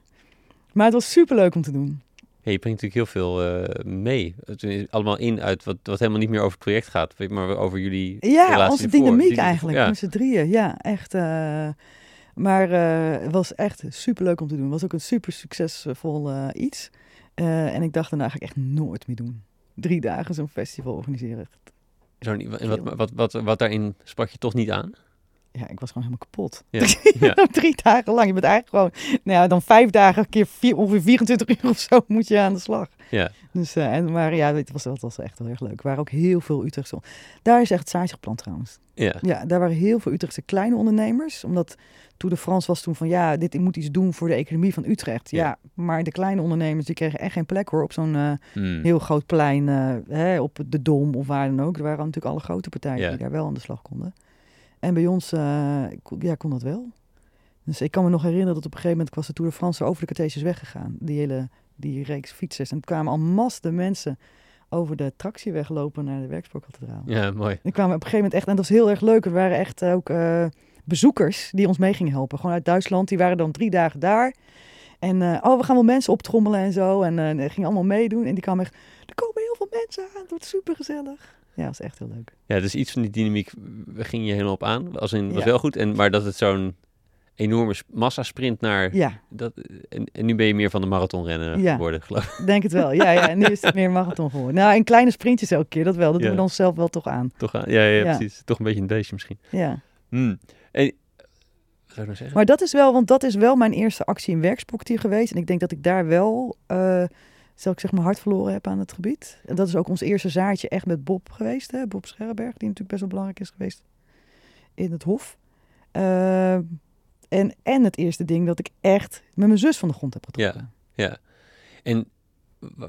Maar het was superleuk om te doen. Ja, je brengt natuurlijk heel veel eh, mee. Het is allemaal in uit wat, wat helemaal niet meer over het project gaat, maar over jullie Ja, onze dynamiek eigenlijk. Ja. Met z'n drieën. Ja, echt. eh, maar eh, het was echt superleuk om te doen. Het was ook een super succesvol eh, iets. Eh, en ik dacht daarna ga ik echt nooit meer doen. Drie dagen zo'n festival organiseren. Zo wat, wat, wat, wat daarin sprak je toch niet aan? Ja, ik was gewoon helemaal kapot. Ja. ja. Drie dagen lang. Je bent eigenlijk gewoon, nou ja, dan vijf dagen, keer vier, ongeveer 24 uur of zo moet je aan de slag. Ja. Dus, eh, en, maar ja, het was, het was echt heel erg leuk. Er waren ook heel veel Utrechtse... Daar is echt het zaadje geplant trouwens. Ja. Ja, daar waren heel veel Utrechtse kleine ondernemers. Omdat Tour de France was toen van, ja, dit moet iets doen voor de economie van Utrecht. Ja, Ja. maar de kleine ondernemers, die kregen echt geen plek hoor op zo'n eh, Hmm. heel groot plein, eh, hè, op de Dom of waar dan ook. Er waren natuurlijk alle grote partijen Ja. die daar wel aan de slag konden. En bij ons eh, kon- ja, kon dat wel. Dus ik kan me nog herinneren dat op een gegeven moment was de Tour de France over de Cartesius weggegaan. Die hele die reeks fietsers. En er kwamen al massen de mensen over de tractieweg lopen naar de Werkspoorkathedraal. ja, mooi. Er kwamen op een gegeven moment echt, en dat was heel erg leuk. Er waren echt ook eh, bezoekers die ons mee gingen helpen. Gewoon uit Duitsland. Die waren dan drie dagen daar. En eh, oh, we gaan wel mensen optrommelen en zo. En eh die gingen allemaal meedoen. En die kwamen echt, er komen heel veel mensen aan. Het wordt super gezellig. Ja, dat is echt heel leuk. Ja, dus iets van die dynamiek we ging je helemaal op aan. Als in, was Ja. wel goed. En, maar dat het zo'n enorme sp- massasprint naar... Ja, Dat, en, en nu ben je meer van de marathonrennen Ja. geworden, geloof ik. denk het wel. Ja, ja, en nu is het meer marathon geworden. Nou, in kleine sprintjes elke keer, dat wel. Dat Ja. doen we dan zelf wel toch aan. Toch, aan- ja, ja, Ja. precies. Toch een beetje een beestje misschien. Ja. Hmm. En, wat zou ik nou zeggen? Maar dat is wel, want dat is wel mijn eerste actie in werksportier geweest. En ik denk dat ik daar wel, zal ik zeg mijn hart verloren heb aan het gebied. En dat is ook ons eerste zaadje echt met Bob geweest. Hè? Bob Scherrenberg, die natuurlijk best wel belangrijk is geweest in het Hof. Eh, en, en het eerste ding dat ik echt met mijn zus van de grond heb getrokken. Ja. En wa-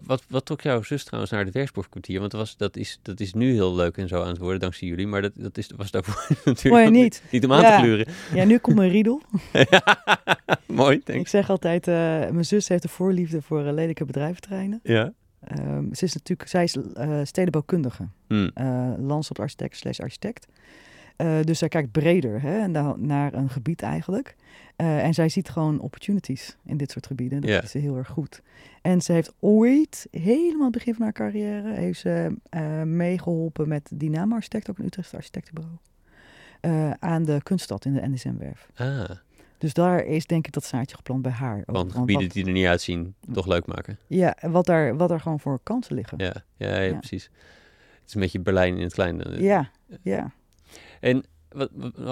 wat, wat trok jouw zus trouwens naar het werksportkwartier? Want dat, was, dat, is, dat is nu heel leuk en zo aan het worden, dankzij jullie. Maar dat, dat is, was daarvoor natuurlijk Mooi niet. niet om aan Ja. te gluren. Ja, nu komt mijn riedel. Mooi, Ik zeg altijd, eh, mijn zus heeft een voorliefde voor eh, lelijke bedrijventerreinen. Ja. ehm, ze is natuurlijk, zij is eh, stedenbouwkundige, Hmm. eh landschapsarchitect slash architect. Eh, dus zij kijkt breder hè, na- naar een gebied eigenlijk. Eh, en zij ziet gewoon opportunities in dit soort gebieden. Dat is ze heel erg goed. En ze heeft ooit, helemaal het begin van haar carrière, heeft ze eh, meegeholpen met Dynamo Architect, ook een Utrechtse architectenbureau. aan de kunststad in de NSM-werf. Ah, Dus daar is denk ik dat zaadje geplant bij haar. ook. van Want gebieden wat, die er niet uitzien, toch leuk maken. ja, en wat daar, wat daar gewoon voor kansen liggen. Ja, ja, ja, Ja. precies. Het is een beetje Berlijn in het klein. eh. ja. ja. En wat,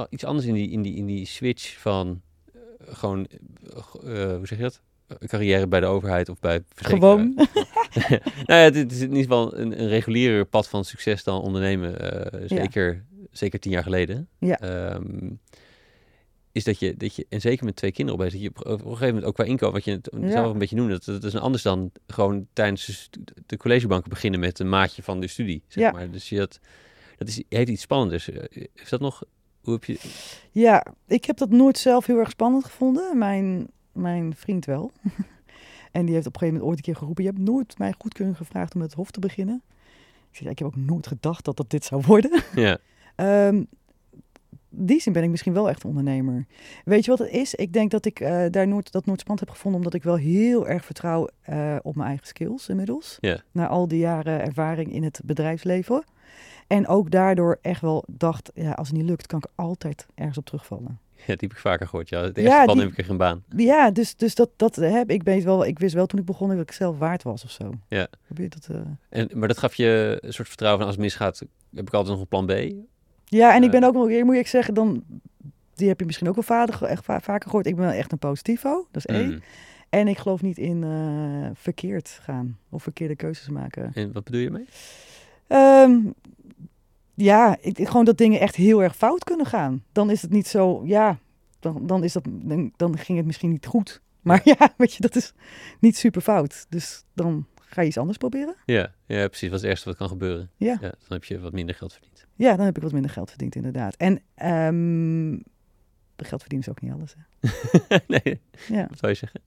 iets anders in die, in die, in die switch van eh, gewoon, eh, eh, hoe zeg je dat? Carrière bij de overheid of bij. Gewoon. nou ja, het, het is in ieder geval een, een regulierer pad van succes dan ondernemen. zeker, zeker tien jaar geleden. Ja. Ehm, is dat je, dat je, en zeker met twee kinderen op, dat je op, een gegeven moment ook qua inkomen, wat je het Ja. zelf een beetje noemde, dat, dat is een anders dan gewoon tijdens de, collegebanken beginnen met een maatje van de studie. Zeg Ja. maar. Dus je dat, dat is, heeft iets spannenders. Eh, Is dat nog, hoe heb je, Ja, ik heb dat nooit zelf heel erg spannend gevonden. Mijn, mijn vriend wel. en die heeft op een gegeven moment ooit een keer geroepen... je hebt nooit mij goedkeuring gevraagd om met het hof te beginnen. Ik zeg, ja, ik heb ook nooit gedacht dat dat dit zou worden. ja, Ehm die zin ben ik misschien wel echt ondernemer. Weet je wat het is? Ik denk dat ik eh, daar nooit, dat nooit spannend heb gevonden... omdat ik wel heel erg vertrouw eh, op mijn eigen skills inmiddels. Ja. Na al die jaren ervaring in het bedrijfsleven. En ook daardoor echt wel dacht... ja, als het niet lukt, kan ik altijd ergens op terugvallen. ja, die heb ik vaker gehoord. Ja, het Ja, eerste die- neem ik geen baan. Ja, dus, dus dat, dat heb ik weet wel. Ik wist wel toen ik begon dat ik zelf waard was of zo. Ja. Heb je dat? eh? En, maar dat gaf je een soort vertrouwen van als het misgaat, heb ik altijd nog een plan B. Ja, en ik Eh. ben ook nog, hier moet ik zeggen, dan, die heb je misschien ook wel vader, echt va- vaker gehoord. Ik ben wel echt een positivo, dat is één. Mm. En ik geloof niet in eh, verkeerd gaan of verkeerde keuzes maken. En wat bedoel je mee? Ehm, ja, ik, ik- gewoon dat dingen echt heel erg fout kunnen gaan. Dan is het niet zo, ja, dan, dan, is dat, dan, dan ging het misschien niet goed. Maar ja, weet je, dat is niet super fout. Dus dan ga je iets anders proberen. Ja, ja precies. Wat is het ergste wat kan gebeuren? Ja. dan heb je wat minder geld verdiend. Ja, dan heb ik wat minder geld verdiend, inderdaad. En ehm geld verdienen is ook niet alles. Hè? nee, Ja. wat zou je zeggen?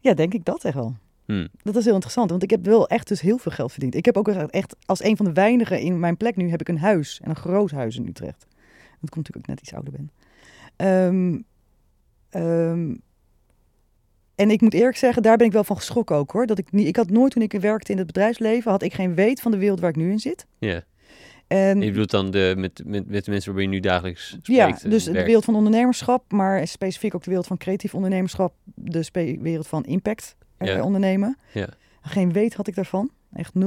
ja, denk ik dat echt wel. Hmm. Dat is heel interessant, want ik heb wel echt dus heel veel geld verdiend. Ik heb ook echt- als een van de weinigen in mijn plek nu, heb ik een huis. En een groot huis in Utrecht. Dat komt natuurlijk ook net iets ouder ben. Ehm, ehm, en ik moet eerlijk zeggen, daar ben ik wel van geschrokken ook hoor. Dat ik, niet, ik had nooit toen ik werkte in het bedrijfsleven, had ik geen weet van de wereld waar ik nu in zit. Ja. En En je bedoelt dan de, met, met, met de mensen waarmee je nu dagelijks spreekt? Ja, dus de wereld van ondernemerschap, maar specifiek ook de wereld van creatief ondernemerschap, de wereld van impact Ja. ondernemen. Ja. Geen weet had ik daarvan, echt 0,0.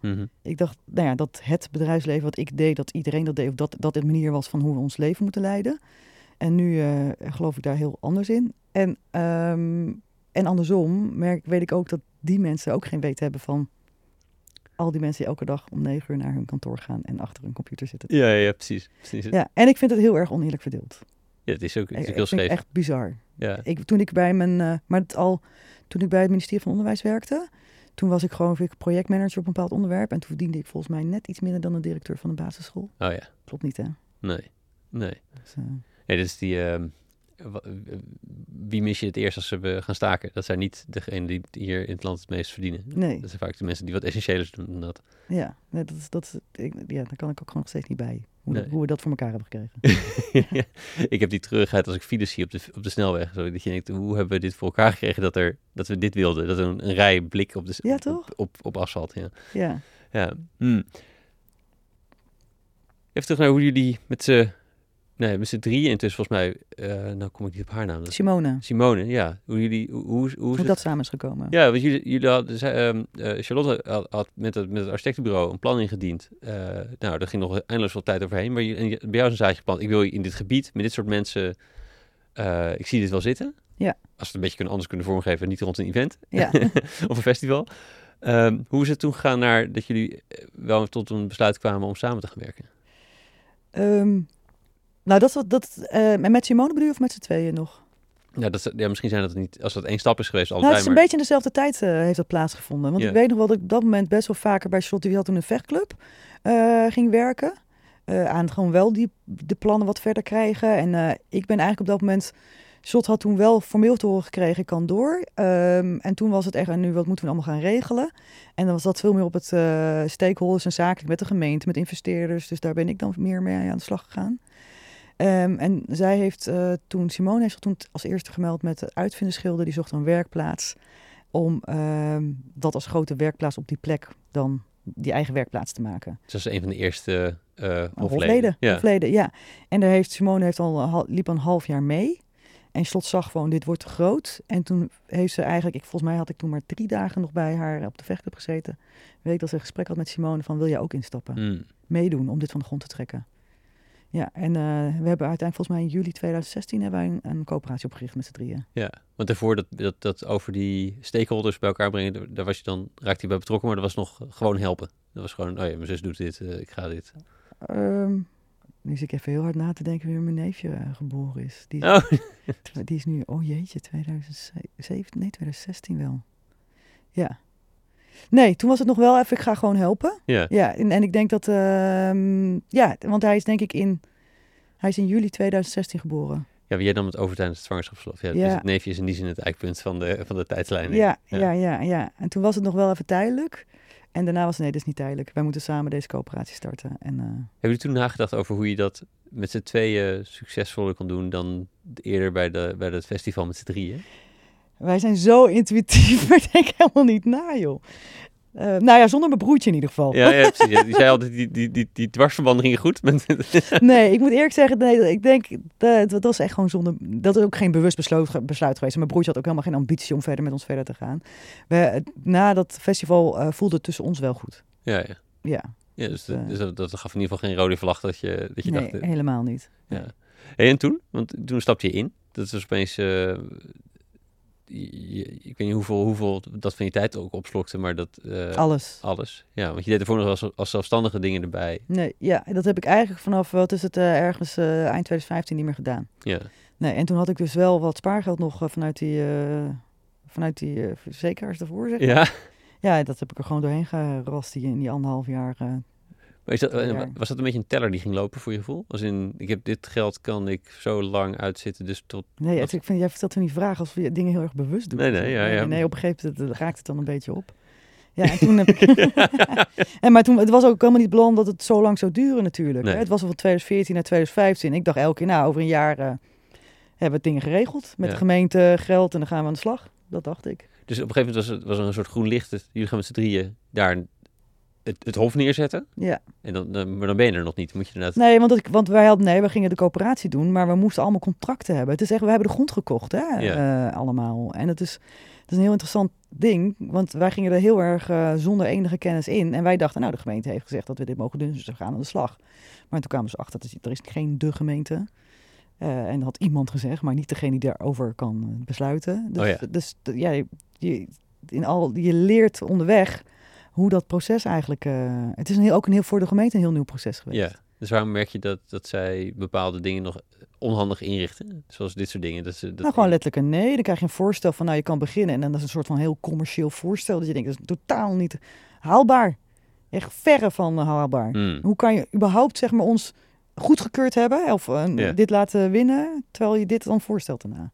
Mhm. Ik dacht, nou ja, dat het bedrijfsleven wat ik deed, dat iedereen dat deed, of dat dat de manier was van hoe we ons leven moeten leiden. En nu eh, geloof ik daar heel anders in. En, ehm, en andersom merk, weet ik ook dat die mensen ook geen weet hebben van al die mensen die elke dag om negen uur naar hun kantoor gaan en achter hun computer zitten. Ja, ja, precies. precies. Ja. Ja, en ik vind het heel erg oneerlijk verdeeld. het is ook, het is ook Ik- heel ik vind scheef. het echt bizar. Ja. Ik, toen ik bij mijn, eh, maar het al, toen ik bij het ministerie van Onderwijs werkte, toen was ik gewoon ik, projectmanager op een bepaald onderwerp en toen verdiende ik volgens mij net iets minder dan de directeur van een basisschool. Oh ja, Klopt niet, hè? nee. Nee. Dus, Nee, dat is die... ehm, wie mis je het eerst als ze eh, gaan staken? Dat zijn niet degenen die hier in het land het meest verdienen. nee, Dat zijn vaak de mensen die wat essentieelers doen dan dat. ja, nee, dat is, dat is, ik, ja, daar kan ik ook gewoon nog steeds niet bij. Hoe, Nee. hoe we dat voor elkaar hebben gekregen. ik heb die treurigheid als ik files zie op de, op de snelweg. Zo, dat je denkt, hoe hebben we dit voor elkaar gekregen dat, er, dat we dit wilden? Dat een, een rij blik op, de, Ja, op, toch? op, op, op asfalt. Ja. Ja, Ja. Hm. Even terug naar hoe jullie met z'n... Nee, met z'n drieën intussen volgens mij... eh, nou kom ik niet op haar naam. Dat Simone, Simone, ja. Hoe jullie... Hoe, hoe, hoe is hoe het- dat samen is gekomen. Ja, want jullie, jullie hadden... zij, ehm, eh, Charlotte had, had met, het, met het architectenbureau een plan ingediend. Eh, nou, daar ging nog eindeloos veel tijd overheen. Maar je, en je- bij jou is een zaadje geplant. Ik wil in dit gebied, met dit soort mensen... ik zie dit wel zitten. Ja. Als we het een beetje kunnen, anders kunnen vormgeven. Niet rond een event. Ja. of een festival. Ehm, hoe is het toen gegaan naar dat jullie wel tot een besluit kwamen om samen te gaan werken? Ehm, nou, dat, wat- dat, eh, met Simone bedoel je of met z'n tweeën nog? Ja, dat, ja, misschien zijn dat niet, als dat één stap is geweest, Nou, het is een maar... beetje in dezelfde tijd eh, heeft dat plaatsgevonden. Want ik weet nog wel dat ik op dat moment best wel vaker bij Charlotte, die had toen een vechtclub, eh, ging werken. Aan gewoon wel die, de plannen wat verder krijgen. En ik ben eigenlijk op dat moment Shot had toen wel formeel te horen gekregen, ik kan door. Ehm, en toen was het echt, en nu wat moeten we allemaal gaan regelen? En dan was dat veel meer op het stakeholders en zakelijk met de gemeente, met investeerders. Dus daar ben ik dan meer mee aan de slag gegaan. Um, en zij heeft uh, toen, Simone heeft zich toen als eerste gemeld met de uitvinderschilder. Die zocht een werkplaats om um, dat als grote werkplaats op die plek dan die eigen werkplaats te maken. Dus dat is een van de eerste uh, hofleden. Ja. hofleden. ja. En daar heeft Simone heeft al, liep al een half jaar mee. En Slot zag gewoon, dit wordt te groot. En toen heeft ze eigenlijk, ik, volgens mij had ik toen maar drie dagen nog bij haar op de vechtclub gezeten. Weet dat ze een gesprek had met Simone van, wil jij ook instappen? Mm. Meedoen om dit van de grond te trekken. Ja, en uh, we hebben uiteindelijk volgens mij in juli 2016 hebben wij een, een coöperatie opgericht met z'n drieën. Ja, want daarvoor dat, dat, dat over die stakeholders bij elkaar brengen, daar was je dan, raakte je bij betrokken, maar dat was nog gewoon helpen. Dat was gewoon, oh ja, mijn zus doet dit, uh, ik ga dit. Um, nu zit ik even heel hard na te denken wie mijn neefje uh, geboren is. Die, oh. die is nu, oh jeetje, 2007, nee 2016 wel. Ja. Nee, toen was het nog wel even, ik ga gewoon helpen. Ja. Ja, en, en ik denk dat, uh, ja, want hij is denk ik in, hij is in juli 2016 geboren. Ja, wie jij dan met over tijdens het zwangerschapsverlof. Ja, Ja. Dus het neefje is in die zin het eikpunt van de, van de tijdslijn. Ja, ja, ja, ja, En toen was het nog wel even tijdelijk. En daarna was het, nee, dit is niet tijdelijk. Wij moeten samen deze coöperatie starten. En, uh, Hebben jullie toen nagedacht over hoe je dat met z'n tweeën succesvoller kon doen dan eerder bij, de, bij het festival met z'n drieën? Wij zijn zo intuïtief, maar denk helemaal niet na, joh. Uh, nou ja, zonder mijn broertje in ieder geval. Ja, ja precies. Die zei altijd, die, die, die, die dwarsverbanden gingen goed. nee, ik moet eerlijk zeggen, nee, ik denk, dat, dat was echt gewoon zonder... Dat is ook geen bewust besluit, besluit geweest. Mijn broertje had ook helemaal geen ambitie om verder met ons verder te gaan. We, na dat festival uh, voelde het tussen ons wel goed. Ja, ja. Ja. Ja, dus, uh, dus dat, dat, gaf in ieder geval geen rode vlag dat je, dat je nee, dacht... helemaal niet. Ja. Hey, en toen? Want toen stapte je in. Dat was opeens... Je, ik weet niet hoeveel, hoeveel dat van je tijd ook opslokte, maar dat... Uh, alles. Alles, ja. Want je deed ervoor nog als, als zelfstandige dingen erbij. Nee, ja, dat heb ik eigenlijk vanaf, wat is het, uh, ergens uh, eind 2015 niet meer gedaan. Ja. Nee, en toen had ik dus wel wat spaargeld nog vanuit die, vanuit die verzekeraars ervoor, zeg Ja. Ja, dat heb ik er gewoon doorheen gerast die, in die anderhalf jaar... Maar is dat, was dat een beetje een teller die ging lopen voor je gevoel? Als in, ik heb dit geld, kan ik zo lang uitzitten, dus tot... Nee, wat... ik vind, jij vertelt toen die vraag als we dingen heel erg bewust doen. Nee, nee, ja, ja. Nee, op een gegeven moment raakt het dan een beetje op. Ja, en toen heb ik... en maar toen, het was ook helemaal niet beland dat het zo lang zou duren natuurlijk. Nee. Hè? Het was al van 2014 naar 2015. Ik dacht elke keer, nou, over een jaar uh, hebben we dingen geregeld. Met Ja. de gemeente, geld en dan gaan we aan de slag. Dat dacht ik. Dus op een gegeven moment was, het, was er een soort groen licht. Jullie gaan met z'n drieën daar het, het hof neerzetten. Ja. En dan, dan, maar dan ben je er nog niet. Moet je inderdaad... Nee, want, dat, want wij hadden, nee, we gingen de coöperatie doen, maar we moesten allemaal contracten hebben. Het is echt, we hebben de grond gekocht, hè, Ja. eh, allemaal. En het is, het is een heel interessant ding, want wij gingen er heel erg eh, zonder enige kennis in. En wij dachten, nou, de gemeente heeft gezegd dat we dit mogen doen, dus we gaan aan de slag. Maar toen kwamen ze achter, dat er is geen de gemeente. Eh, en dat had iemand gezegd, maar niet degene die daarover kan besluiten. Dus, Oh ja. dus ja, je, je- in al, je leert onderweg hoe dat proces eigenlijk... eh, het is een heel, ook een heel, voor de gemeente een heel nieuw proces geweest. Ja. Dus waarom merk je dat, dat zij bepaalde dingen nog onhandig inrichten? Zoals dit soort dingen. Dat ze, dat nou, gewoon letterlijk een nee. Dan krijg je een voorstel van, nou, je kan beginnen. En dan is een soort van heel commercieel voorstel. Dat je denkt, dat is totaal niet haalbaar. Echt verre van haalbaar. Hmm. Hoe kan je überhaupt, zeg maar, ons goedgekeurd hebben? Of eh, dit laten winnen, terwijl je dit dan voorstelt daarna.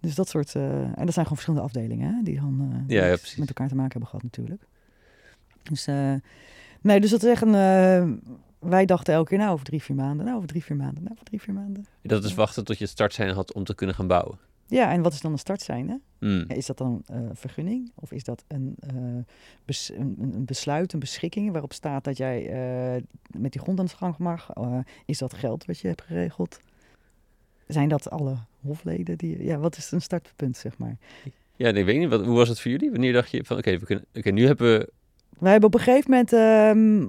Dus dat soort... eh, en dat zijn gewoon verschillende afdelingen, hè, die dan Ja, ja, met elkaar te maken hebben gehad natuurlijk. Dus, eh, nee, dus dat is echt een... eh, wij dachten elke keer, nou, over drie, vier maanden. Nou, over drie, vier maanden. Nou, over drie, vier maanden. Dat is wachten tot je het startsein had om te kunnen gaan bouwen. Ja, en wat is dan een start zijn, hè? Hmm. Is dat dan eh vergunning of is dat een, bes- een, een- een besluit, een beschikking waarop staat dat jij met die grond aan de gang mag? Is dat geld wat je hebt geregeld? Zijn dat alle hofleden die. Ja, wat is een startpunt, zeg maar? Ja, nee, weet ik niet. Wat, hoe was het voor jullie? Wanneer dacht je van, oké, we kunnen, oké, nu hebben we... Wij hebben op een gegeven moment. ehm,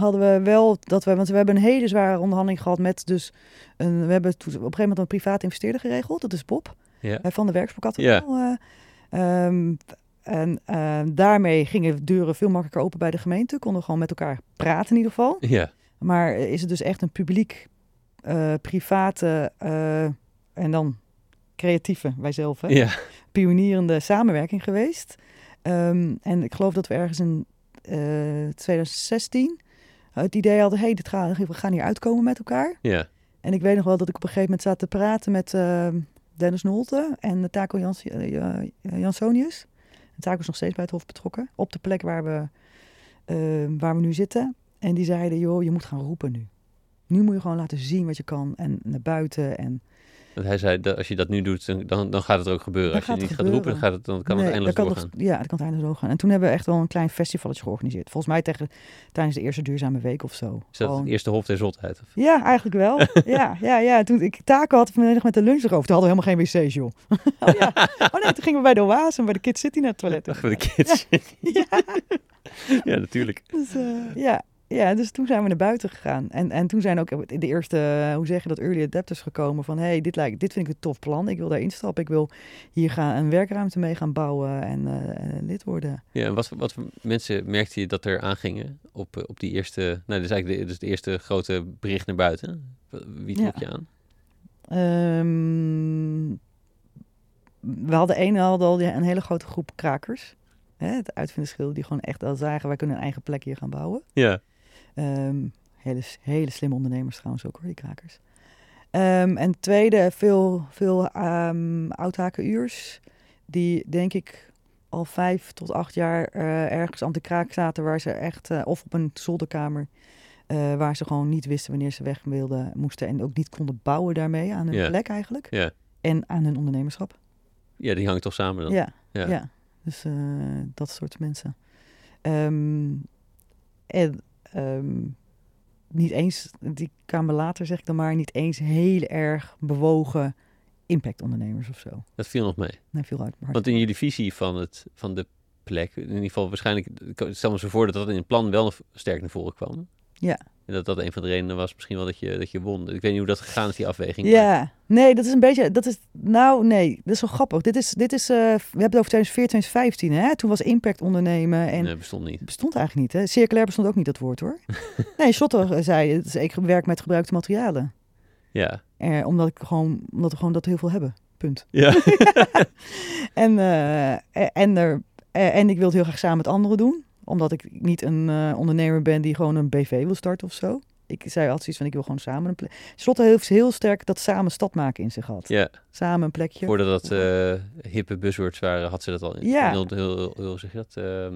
hadden we wel dat we. Want we hebben een hele zware onderhandeling gehad met. Dus een, we hebben op een gegeven moment een privaat investeerder geregeld. Dat is Bob. Ja, eh, van de werkspoorkatalog. Ja. en eh, daarmee gingen deuren veel makkelijker open bij de gemeente. Konden we gewoon met elkaar praten in ieder geval. ja, Maar is het dus echt een publiek, eh, private eh, en dan creatieve, wij zelf, hè? ja. pionierende samenwerking geweest. Ehm, en ik geloof dat we ergens in eh 2016 het idee hadden, hey, dit gaat, we gaan hier uitkomen met elkaar. ja. En ik weet nog wel dat ik op een gegeven moment zat te praten met uh, Dennis Nolte en Taco Jans, uh, Jansonius. En Taco is nog steeds bij het Hof betrokken. Op de plek waar we, uh, waar we nu zitten. En die zeiden, joh, je moet gaan roepen nu. Nu moet je gewoon laten zien wat je kan en naar buiten. En want hij zei, dat als je dat nu doet, dan, dan gaat het ook gebeuren. Dan als je het niet gebeuren. gaat roepen, dan, gaat het, dan kan het eindeloos dan kan doorgaan. Het, ja, het kan het eindeloos doorgaan. En toen hebben we echt wel een klein festivaletje georganiseerd. Volgens mij tegen, tijdens de eerste duurzame week of zo. Is dat Gewoon- het eerste hof der zotheid? Of? Ja, eigenlijk wel. ja, ja, ja. Toen ik taken had vanmiddag met de lunch erover. Toen hadden we helemaal geen wc's, joh. oh, ja. oh nee, toen gingen we bij de Oase en bij de Kids City naar het toilet. Voor de kids. Ja, ja, natuurlijk. dus, eh, ja, ja, dus toen zijn we naar buiten gegaan. En, en toen zijn ook de eerste, eh, hoe zeg je dat, early adapters gekomen. Van, hé, hey, dit, lijkt, dit vind ik een tof plan. Ik wil daar instappen. Ik wil hier gaan, een werkruimte mee gaan bouwen en eh, lid worden. Ja, en wat, voor- wat mensen merkte je dat er aangingen op, eh, op die eerste... Nou, dit is eigenlijk de, dus de eerste grote bericht naar buiten. Wie trok Ja. je aan? Ehm, we hadden een hadden al die- een hele grote groep krakers. Hè, het uitvindersgilde die gewoon echt al zagen, wij kunnen een eigen plek hier gaan bouwen. Ja. Ehm, hele, hele slimme ondernemers trouwens ook hoor, die krakers. Ehm, en tweede, veel, veel oudhakenuurs. Die denk ik al vijf tot acht jaar eh, ergens aan de kraak zaten. Waar ze echt, eh, of op een zolderkamer. eh, waar ze gewoon niet wisten wanneer ze weg wilden, moesten. En ook niet konden bouwen daarmee aan hun plek eigenlijk. Ja. En aan hun ondernemerschap. ja, die hangt toch samen dan? Ja, Ja. ja. Dus dat soort mensen. En ehm, niet eens, die kwamen later zeg ik dan maar, niet eens heel erg bewogen impactondernemers of zo. Dat viel nog mee. Nee, veel uit. Want in jullie visie van, het, van de plek, in ieder geval waarschijnlijk... Stel me zo voor dat dat in het plan wel sterk naar voren kwam. Ja. En dat dat een van de redenen was misschien wel dat je, dat je won. Ik weet niet hoe dat gegaan is, die afweging. maar- ja, nee, dat is een beetje, dat is, nou nee, dat is wel grappig. Dit is, dit is eh, we hebben het over 2014, 2015 hè. Toen was impact ondernemen en Nee, bestond niet. bestond eigenlijk niet hè. Circulair bestond ook niet dat woord hoor. nee, Schotter zei, het is- ik werk met gebruikte materialen. Ja. Eh, omdat, ik gewoon, omdat we gewoon dat heel veel hebben. Punt. Ja. En, eh, en, er, eh, en ik wil het heel graag samen met anderen doen. Omdat ik niet een eh, ondernemer ben die gewoon een BV wil starten of zo. Ik zei altijd zoiets van, ik wil gewoon samen een plek. Slotte heeft heel sterk dat samen stad maken in zich gehad. ja. Samen een plekje. Voordat dat eh, hippe buzzwords waren, had ze dat al. Ja. Heel, heel, heel, heel zeg dat? ehm,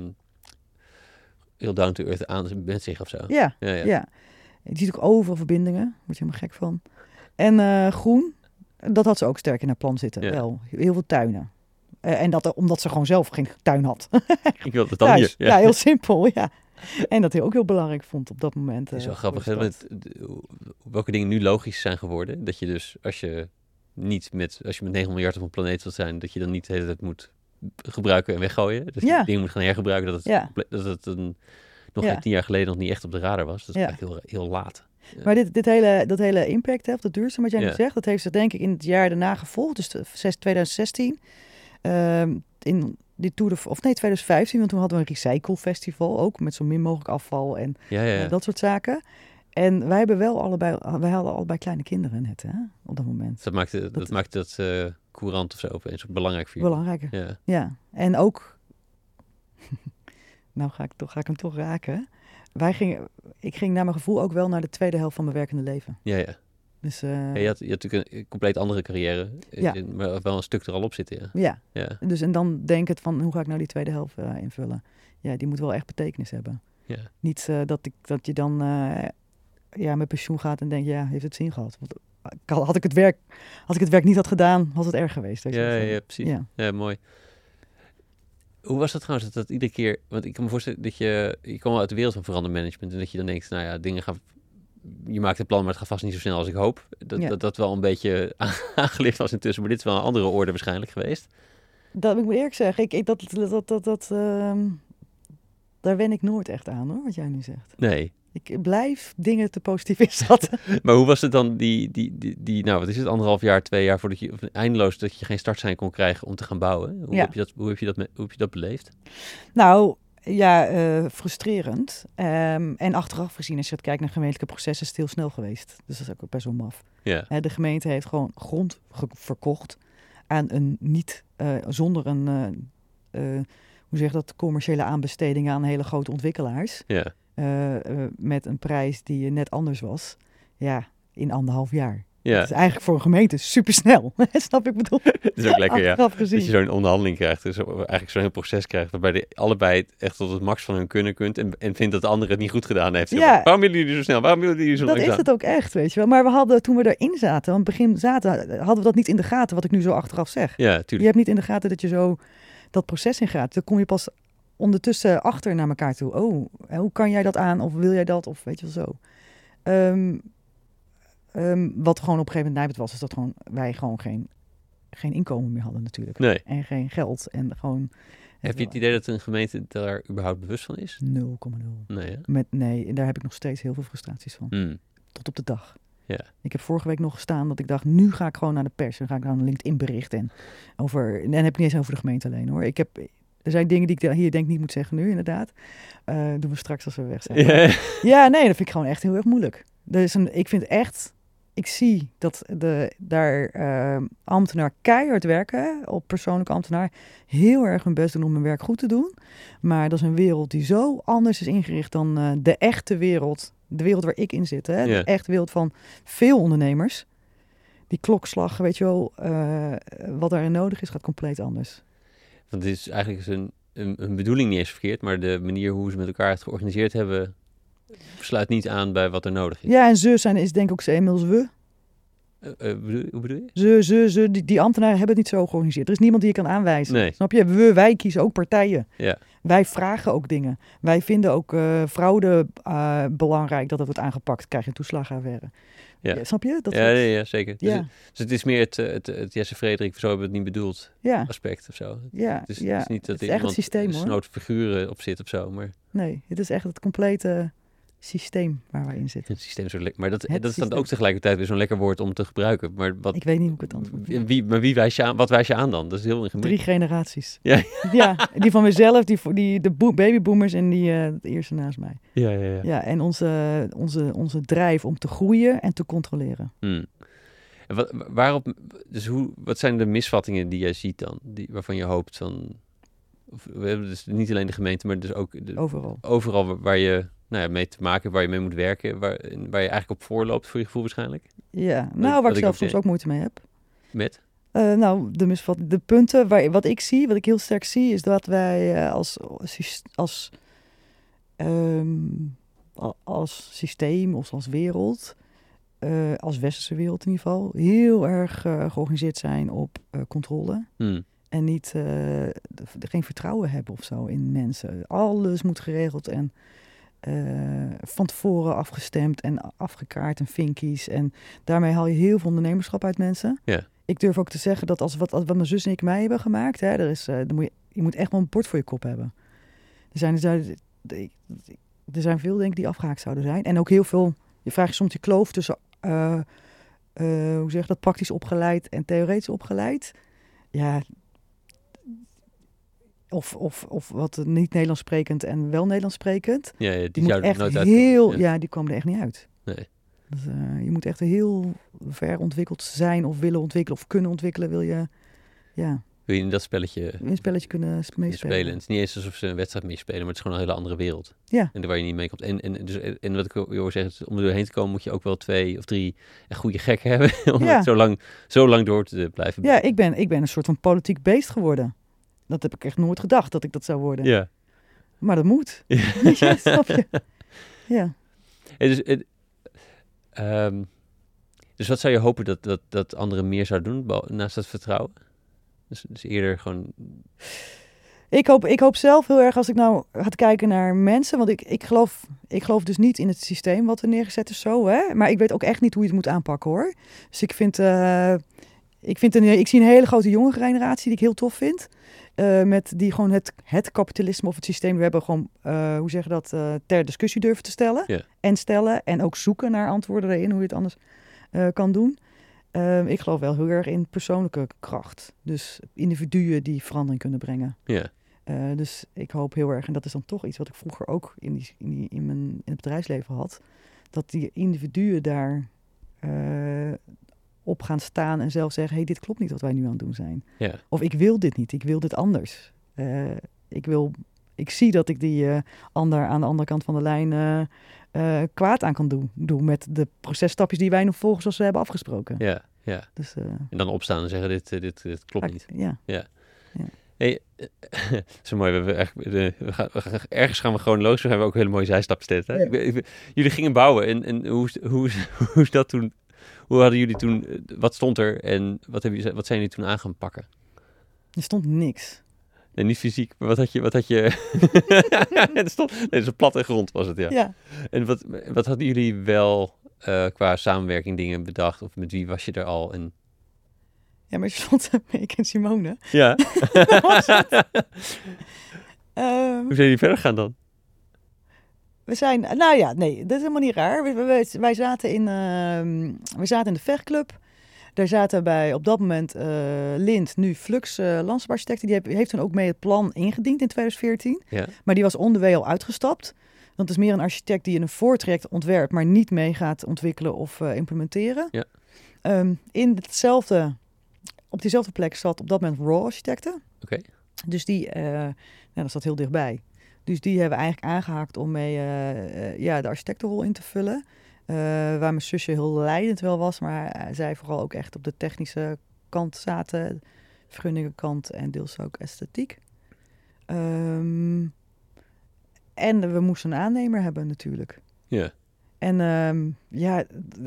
heel down to earth aan met zich of zo. Ja, Ja, ja. ja. Je ziet ook overal verbindingen. Word je helemaal gek van. En eh, groen, dat had ze ook sterk in haar plan zitten. Ja. Wel, heel veel tuinen. Eh, en dat omdat ze gewoon zelf geen tuin had. Ik wil het dan hier. Ja. heel simpel, ja. En dat hij ook heel belangrijk vond op dat moment. Het is eh, wel grappig, hè? want, eh, welke dingen nu logisch zijn geworden. Dat je dus, als je niet met, als je met 9 miljard op een planeet wilt zijn, dat je dan niet de hele tijd moet gebruiken en weggooien. Dat je Ja. dingen moet gaan hergebruiken. Dat het, Ja. dat het een, nog Ja. tien jaar geleden nog niet echt op de radar was. Dat is Ja. echt heel, heel laat. Maar dit, dit hele, dat hele impact, hè, of dat duurzaam wat jij nu zegt, dat heeft zich denk ik in het jaar daarna gevolgd, dus de- zes- 2016. Ehm, in die Tour de, of nee, 2015, want toen hadden we een recycle festival ook, met zo min mogelijk afval en Ja, ja, ja. eh, dat soort zaken. En wij hebben wel allebei, wij hadden allebei kleine kinderen net, hè, op dat moment. dat maakte dat, dat- maakte dat eh, courant of zo opeens belangrijk voor je. Belangrijker. Ja. Ja, en ook, nou ga ik, toch, ga ik hem toch raken. Wij gingen, ik ging naar mijn gevoel ook wel naar de tweede helft van mijn werkende leven. Ja, ja. Dus eh, Ja, je, had, je had natuurlijk een compleet andere carrière, Ja. in- maar wel een stuk er al op zitten. Ja. ja, Ja. Dus en dan denk het van, hoe ga ik nou die tweede helft eh, invullen? Ja, die moet wel echt betekenis hebben. Ja. Niet eh, dat, ik, dat je dan ja, met pensioen gaat en denkt, ja, heeft het zin gehad? Want had ik het werk, als ik het werk niet had gedaan, had het erg geweest. weet je Ja, ja, precies. Ja. Ja, mooi. Hoe was dat trouwens, dat, dat iedere keer... Want ik kan me voorstellen dat je... Je kwam uit de wereld van verandermanagement... en dat je dan denkt, nou ja, dingen gaan... Je maakt een plan, maar het gaat vast niet zo snel als ik hoop. Dat Ja. dat, dat wel een beetje aangelicht was intussen. Maar dit is wel een andere orde waarschijnlijk geweest. Dat ik moet eerlijk zeggen, ik, ik, dat, dat, dat, dat, ehm, daar wen ik nooit echt aan hoor, wat jij nu zegt. Nee. Ik blijf dingen te positief inschatten. Maar hoe was het dan die, die, die, die... Nou, wat is het? Anderhalf jaar, twee jaar voordat je... Of eindeloos dat je geen startsein kon krijgen om te gaan bouwen. Hoe, Ja. heb, je dat, hoe, heb, je dat, hoe heb je dat beleefd? nou, ja, eh, frustrerend. Ehm, en achteraf gezien, als je het kijkt naar gemeentelijke processen, is het heel snel geweest. Dus dat is ook best wel maf. Ja. De gemeente heeft gewoon grond ge- verkocht aan een niet, eh, zonder een, eh, hoe zeg je dat, commerciële aanbesteding aan hele grote ontwikkelaars. Ja. met een prijs die net anders was. Ja, in anderhalf jaar. Ja, Het is eigenlijk voor een gemeente supersnel. Snap je wat ik bedoel? het is ook lekker, ja. Gezien. Dat je zo'n onderhandeling krijgt, dus eigenlijk zo'n heel proces krijgt, waarbij de allebei het echt tot het max van hun kunnen kunt en, en vindt dat de andere het niet goed gedaan heeft. Ja. Waarom willen jullie zo snel? Waarom willen jullie zo Dat is het ook echt, weet je wel. Maar we hadden, toen we erin zaten, aan het begin zaten, hadden we dat niet in de gaten, wat ik nu zo achteraf zeg. Ja, Je tuurlijk. hebt niet in de gaten dat je zo dat proces in gaat. Dan kom je pas ondertussen achter naar elkaar toe. Oh, hoe kan jij dat aan? Of wil jij dat? Of weet je wel zo. Ehm, ehm, wat gewoon op een gegeven moment was, is dat gewoon, wij gewoon geen, geen inkomen meer hadden natuurlijk. Nee. En geen geld. En gewoon... Heb je het idee dat een gemeente daar überhaupt bewust van is? 0,0. Nee, hè? Met, nee, en daar heb ik nog steeds heel veel frustraties van. Hmm. Tot op de dag. Ja. Ik heb vorige week nog gestaan dat ik dacht, nu ga ik gewoon naar de pers. En ga ik naar een LinkedIn bericht. En, over, en dan heb ik niet eens over de gemeente alleen hoor. Ik heb, er zijn dingen die ik hier denk niet moet zeggen nu inderdaad. Eh doen we straks als we weg zijn. Ja. Ja, nee, dat vind ik gewoon echt heel erg moeilijk. Er is een, ik vind echt, ik zie dat de, daar eh, ambtenaar keihard werken, op persoonlijke ambtenaar, heel erg hun best doen om hun werk goed te doen. Maar dat is een wereld die zo anders is ingericht dan eh, de echte wereld, de wereld waar ik in zit. Hè? De echte wereld van veel ondernemers. Die klokslag, weet je wel, eh, wat daarin nodig is, gaat compleet anders. Want dit is eigenlijk zijn een, een bedoeling niet eens verkeerd, maar de manier hoe ze met elkaar het georganiseerd hebben, sluit niet aan bij wat er nodig is. Ja, en ze zijn is denk ik ook ze inmiddels we. Eh, eh, bedoel- hoe bedoel je? Ze, ze, ze, die, die ambtenaren hebben het niet zo georganiseerd. Er is niemand die je kan aanwijzen. Nee. Snap je? We, wij kiezen ook partijen. Ja. Wij vragen ook dingen. Wij vinden ook eh, fraude belangrijk dat het wordt aangepakt. Krijg je een toeslagaffaire. Ja. Ja, snap je? Dat ja, nee, ja, zeker. Dus, ja, het, dus het is meer het, het, het Jesse Frederik, zo hebben we het niet bedoeld, ja, aspect of zo. ja, Het is, ja. het is niet dat Het is echt het iemand systeem, hoor. figuren op zit of zo, maar Nee, het is echt het complete systeem waar wij in zitten. het systeem zo lekker. Maar dat, Het dat is dan systeem. ook tegelijkertijd weer zo'n lekker woord om te gebruiken. Maar wat, Ik weet niet hoe ik het antwoord wie, maar wie wijs je aan, wat wijs je aan dan? Dat is heel ingewikkeld. Drie generaties. Ja. ja, die van mezelf, die, die, de bo- babyboomers en die eh, de eerste naast mij. Ja, ja, ja. Ja, en onze, onze, onze drijf om te groeien en te controleren. Hmm. En wat, waarop, dus hoe, wat zijn de misvattingen die jij ziet dan? Die, waarvan je hoopt van, we hebben dus niet alleen de gemeente, maar dus ook de, Overal. overal waar- je nou ja, mee te maken hebt, waar je mee moet werken, waar, waar je eigenlijk op voorloopt voor je gevoel waarschijnlijk? Ja, nou, waar ik ik zelf soms ook moeite mee heb. Met? Eh, nou, de, misvat, de punten waar, wat ik zie, wat ik heel sterk zie, is dat wij eh, als, als, als, ehm, a- als systeem of als wereld, eh, als westerse wereld in ieder geval, heel erg georganiseerd zijn op controle. Hmm. En niet, de- geen vertrouwen hebben of zo in mensen. Alles moet geregeld en eh, van tevoren afgestemd en afgekaart en vinkies. En daarmee haal je heel veel ondernemerschap uit mensen. Ja. Ik durf ook te zeggen dat als wat, als wat mijn zus en ik mij hebben gemaakt, hè, er is, eh, dan moet je, je moet echt wel een bord voor je kop hebben. Er zijn, er zijn, er zijn veel denk ik die afgehaakt zouden zijn. En ook heel veel, je vraagt je soms je kloof tussen, hoe zeg je dat, praktisch opgeleid en theoretisch opgeleid. Ja, of, of, of wat niet Nederlands sprekend en wel Nederlands sprekend. Ja, ja, die, Die zou echt nooit heel, Ja. ja. die kwam er echt niet uit. Nee. Dus, eh, je moet echt heel ver ontwikkeld zijn of willen ontwikkelen of kunnen ontwikkelen, wil je ja, Wil je in dat spelletje een spelletje kunnen sp- meespelen. spelen? Het is niet eens alsof ze een wedstrijd meespelen, maar het is gewoon een hele andere wereld. Ja. En waar je niet mee komt. En, en, dus, en wat ik hoor zeggen, om er doorheen te komen moet je ook wel twee of drie goede gekken hebben. om Ja. het zo lang, zo lang door te blijven Ja, ik ben, ik ben een soort van politiek beest geworden. Dat heb ik echt nooit gedacht dat ik dat zou worden. Ja. Maar dat moet. Ja. Ja, snap je? Ja. En dus, het- ehm, dus wat zou je hopen dat, dat, dat anderen meer zouden doen, naast dat vertrouwen? Dus, dus eerder gewoon... Ik hoop, ik hoop zelf heel erg als ik nou ga kijken naar mensen. Want ik, ik, geloof, ik geloof dus niet in het systeem wat er neergezet is zo. Hè? Maar ik weet ook echt niet hoe je het moet aanpakken hoor. Dus ik vind, eh, ik, vind een, ik zie een hele grote jonge generatie die ik heel tof vind. Eh, met die gewoon het, het kapitalisme of het systeem we hebben gewoon, eh, hoe zeg je dat, eh, ter discussie durven te stellen. En stellen en ook zoeken naar antwoorden erin, hoe je het anders kan doen. Eh, ik geloof wel heel erg in persoonlijke kracht. Dus individuen die verandering kunnen brengen. Ja, dus ik hoop heel erg, en dat is dan toch iets wat ik vroeger ook in, die, in, die, in, mijn, in het bedrijfsleven had, dat die individuen daar op gaan staan en zelf zeggen, hey, dit klopt niet wat wij nu aan het doen zijn. ja, Of ik wil dit niet, ik wil dit anders. Eh, ik wil Ik zie dat ik die eh, ander aan de andere kant van de lijn eh, kwaad aan kan doen, doen met de processtapjes die wij nog volgen zoals we hebben afgesproken. Ja, ja. Dus, En dan opstaan en zeggen, dit, dit, dit klopt niet. ik- Ja. Hey, zo mooi. We hebben echt, de- we gaan, we gaan- ergens gaan we gewoon los. We hebben ook hele mooie zijstapjes. Hè? Ja. Jullie gingen bouwen. En, en hoe, hoe, is, hoe is dat toen? Hoe hadden jullie toen? eh, Wat stond er? En wat, hebben, jullie- wat zijn jullie toen aan gaan pakken? Er stond niks. Nee, niet fysiek, maar wat had je? Wat had je? het stond, nee, een platte grond was het, ja. Ja. En wat, wat hadden jullie wel eh, qua samenwerking dingen bedacht? Of met wie was je er al? En, Ja, maar je stond ik en Simone. ja. Ehm, hoe zijn jullie verder gaan dan? We zijn, nou ja, nee, dat is helemaal niet raar. We- we- wij, zaten in, ehm, we zaten in de vechtclub. Daar zaten bij op dat moment eh Lind, nu Flux uh, landschapsarchitecten. Die heeft, heeft toen ook mee het plan ingediend in 2014. Ja. Maar die was on the way al uitgestapt. Want het is meer een architect die in een voortraject ontwerpt, maar niet mee gaat ontwikkelen of eh, implementeren. Ja. Ehm, in hetzelfde, op diezelfde plek zat op dat moment Raw Architecten. Oké. Dus die, eh nou, dat zat heel dichtbij. Dus die hebben eigenlijk aangehaakt om mee eh, eh, ja, de architectenrol in te vullen. Eh, waar mijn zusje heel leidend wel was, maar zij vooral ook echt op de technische kant zaten. Vergunningenkant en deels ook esthetiek. Ehm, en we moesten een aannemer hebben natuurlijk. Ja. En ehm, ja,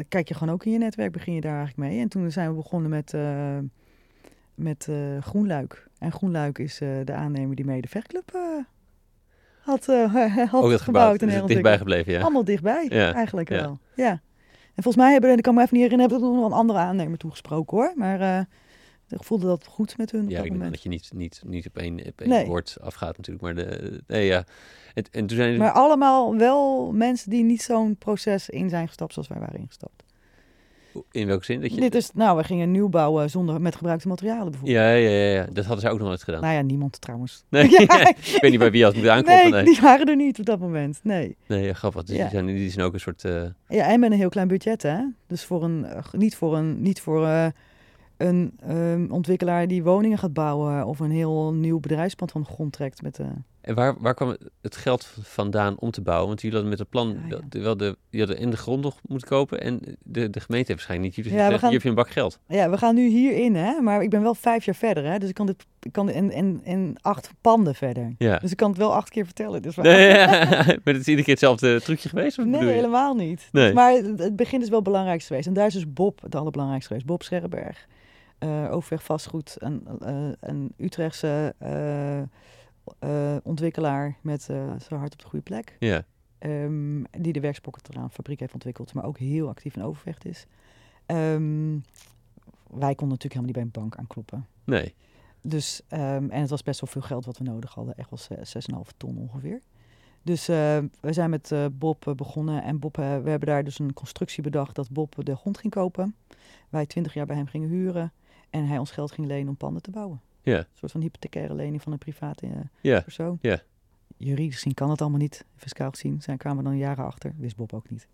kijk je gewoon ook in je netwerk, begin je daar eigenlijk mee. En toen zijn we begonnen met, met eh, Groenluik. En Groenluik is de aannemer die mee de vechtclub had, eh, had Ook dat gebouwd. en Is heel het dichtbij gebleven, ja. Allemaal dichtbij, Ja, eigenlijk ja. wel. Ja. En volgens mij hebben, en ik kan me even niet herinneren, hebben we nog een andere aannemer toegesproken hoor. Maar eh, ik voelde dat goed met hun op Ja, dat ik denk dat je niet, niet, niet op één, op één Nee. woord afgaat natuurlijk. Maar de, nee, ja. En, en toen zijn. Maar allemaal wel mensen die niet zo'n proces in zijn gestapt zoals wij waren ingestapt. In welke zin? Dat je... Dit is, nou, we gingen nieuw bouwen zonder, met gebruikte materialen bijvoorbeeld. Ja, ja, ja, ja. Dat hadden ze ook nog nooit gedaan. Nou ja, niemand trouwens. Nee, Ja. ik weet niet bij wie had moeten aankloppen. Nee, Nee, die waren er niet op dat moment. Nee. nee grappig. Dus die, zijn, die zijn ook een soort... eh, Ja, en met een heel klein budget, hè? Dus voor een, eh, niet voor een, niet voor eh, een ehm, ontwikkelaar die woningen gaat bouwen of een heel nieuw bedrijfspand van de grond trekt met. eh En waar, waar kwam het- geld vandaan om te bouwen? Want jullie hadden met het plan Ja, ja. wel- de, je hadden en de grond nog moeten kopen en de, de gemeente heeft waarschijnlijk niet. Jullie Ja, we zeggen, gaan- hier heb je een bak geld. Ja, we gaan nu hierin, hè? Maar ik ben wel vijf jaar verder, hè? Dus ik kan dit, ik kan en, en, en acht panden verder. Ja. Dus ik kan het wel acht keer vertellen. Dus Nee, ja. maar het is iedere keer hetzelfde trucje geweest? Of Nee, helemaal niet. Nee. Maar het begin is wel het belangrijkste geweest. En daar is dus Bob het allerbelangrijkste geweest. Bob Scherrenberg. eh overweg vastgoed. Een, eh, een Utrechtse eh, eh, ontwikkelaar met eh zijn hart op de goede plek. Ja, Ehm, die de werkspoorteraan fabriek heeft ontwikkeld. Maar ook heel actief in Overvecht is. Ehm, wij konden natuurlijk helemaal niet bij een bank aankloppen. nee. Dus, ehm, en het was best wel veel geld wat we nodig hadden. Echt wel zes- 6,5 ton ongeveer. Dus eh, we zijn met eh, Bob eh, begonnen. En Bob, eh, we hebben daar dus een constructie bedacht dat Bob de grond ging kopen. Wij 20 jaar bij hem gingen huren. En hij ons geld ging lenen om panden te bouwen. Een soort van hypothecaire lening van een private eh, Ja, persoon. Ja. Juridisch gezien kan dat allemaal niet. Fiscaal gezien zijn kwamen dan jaren achter. Wist Bob ook niet.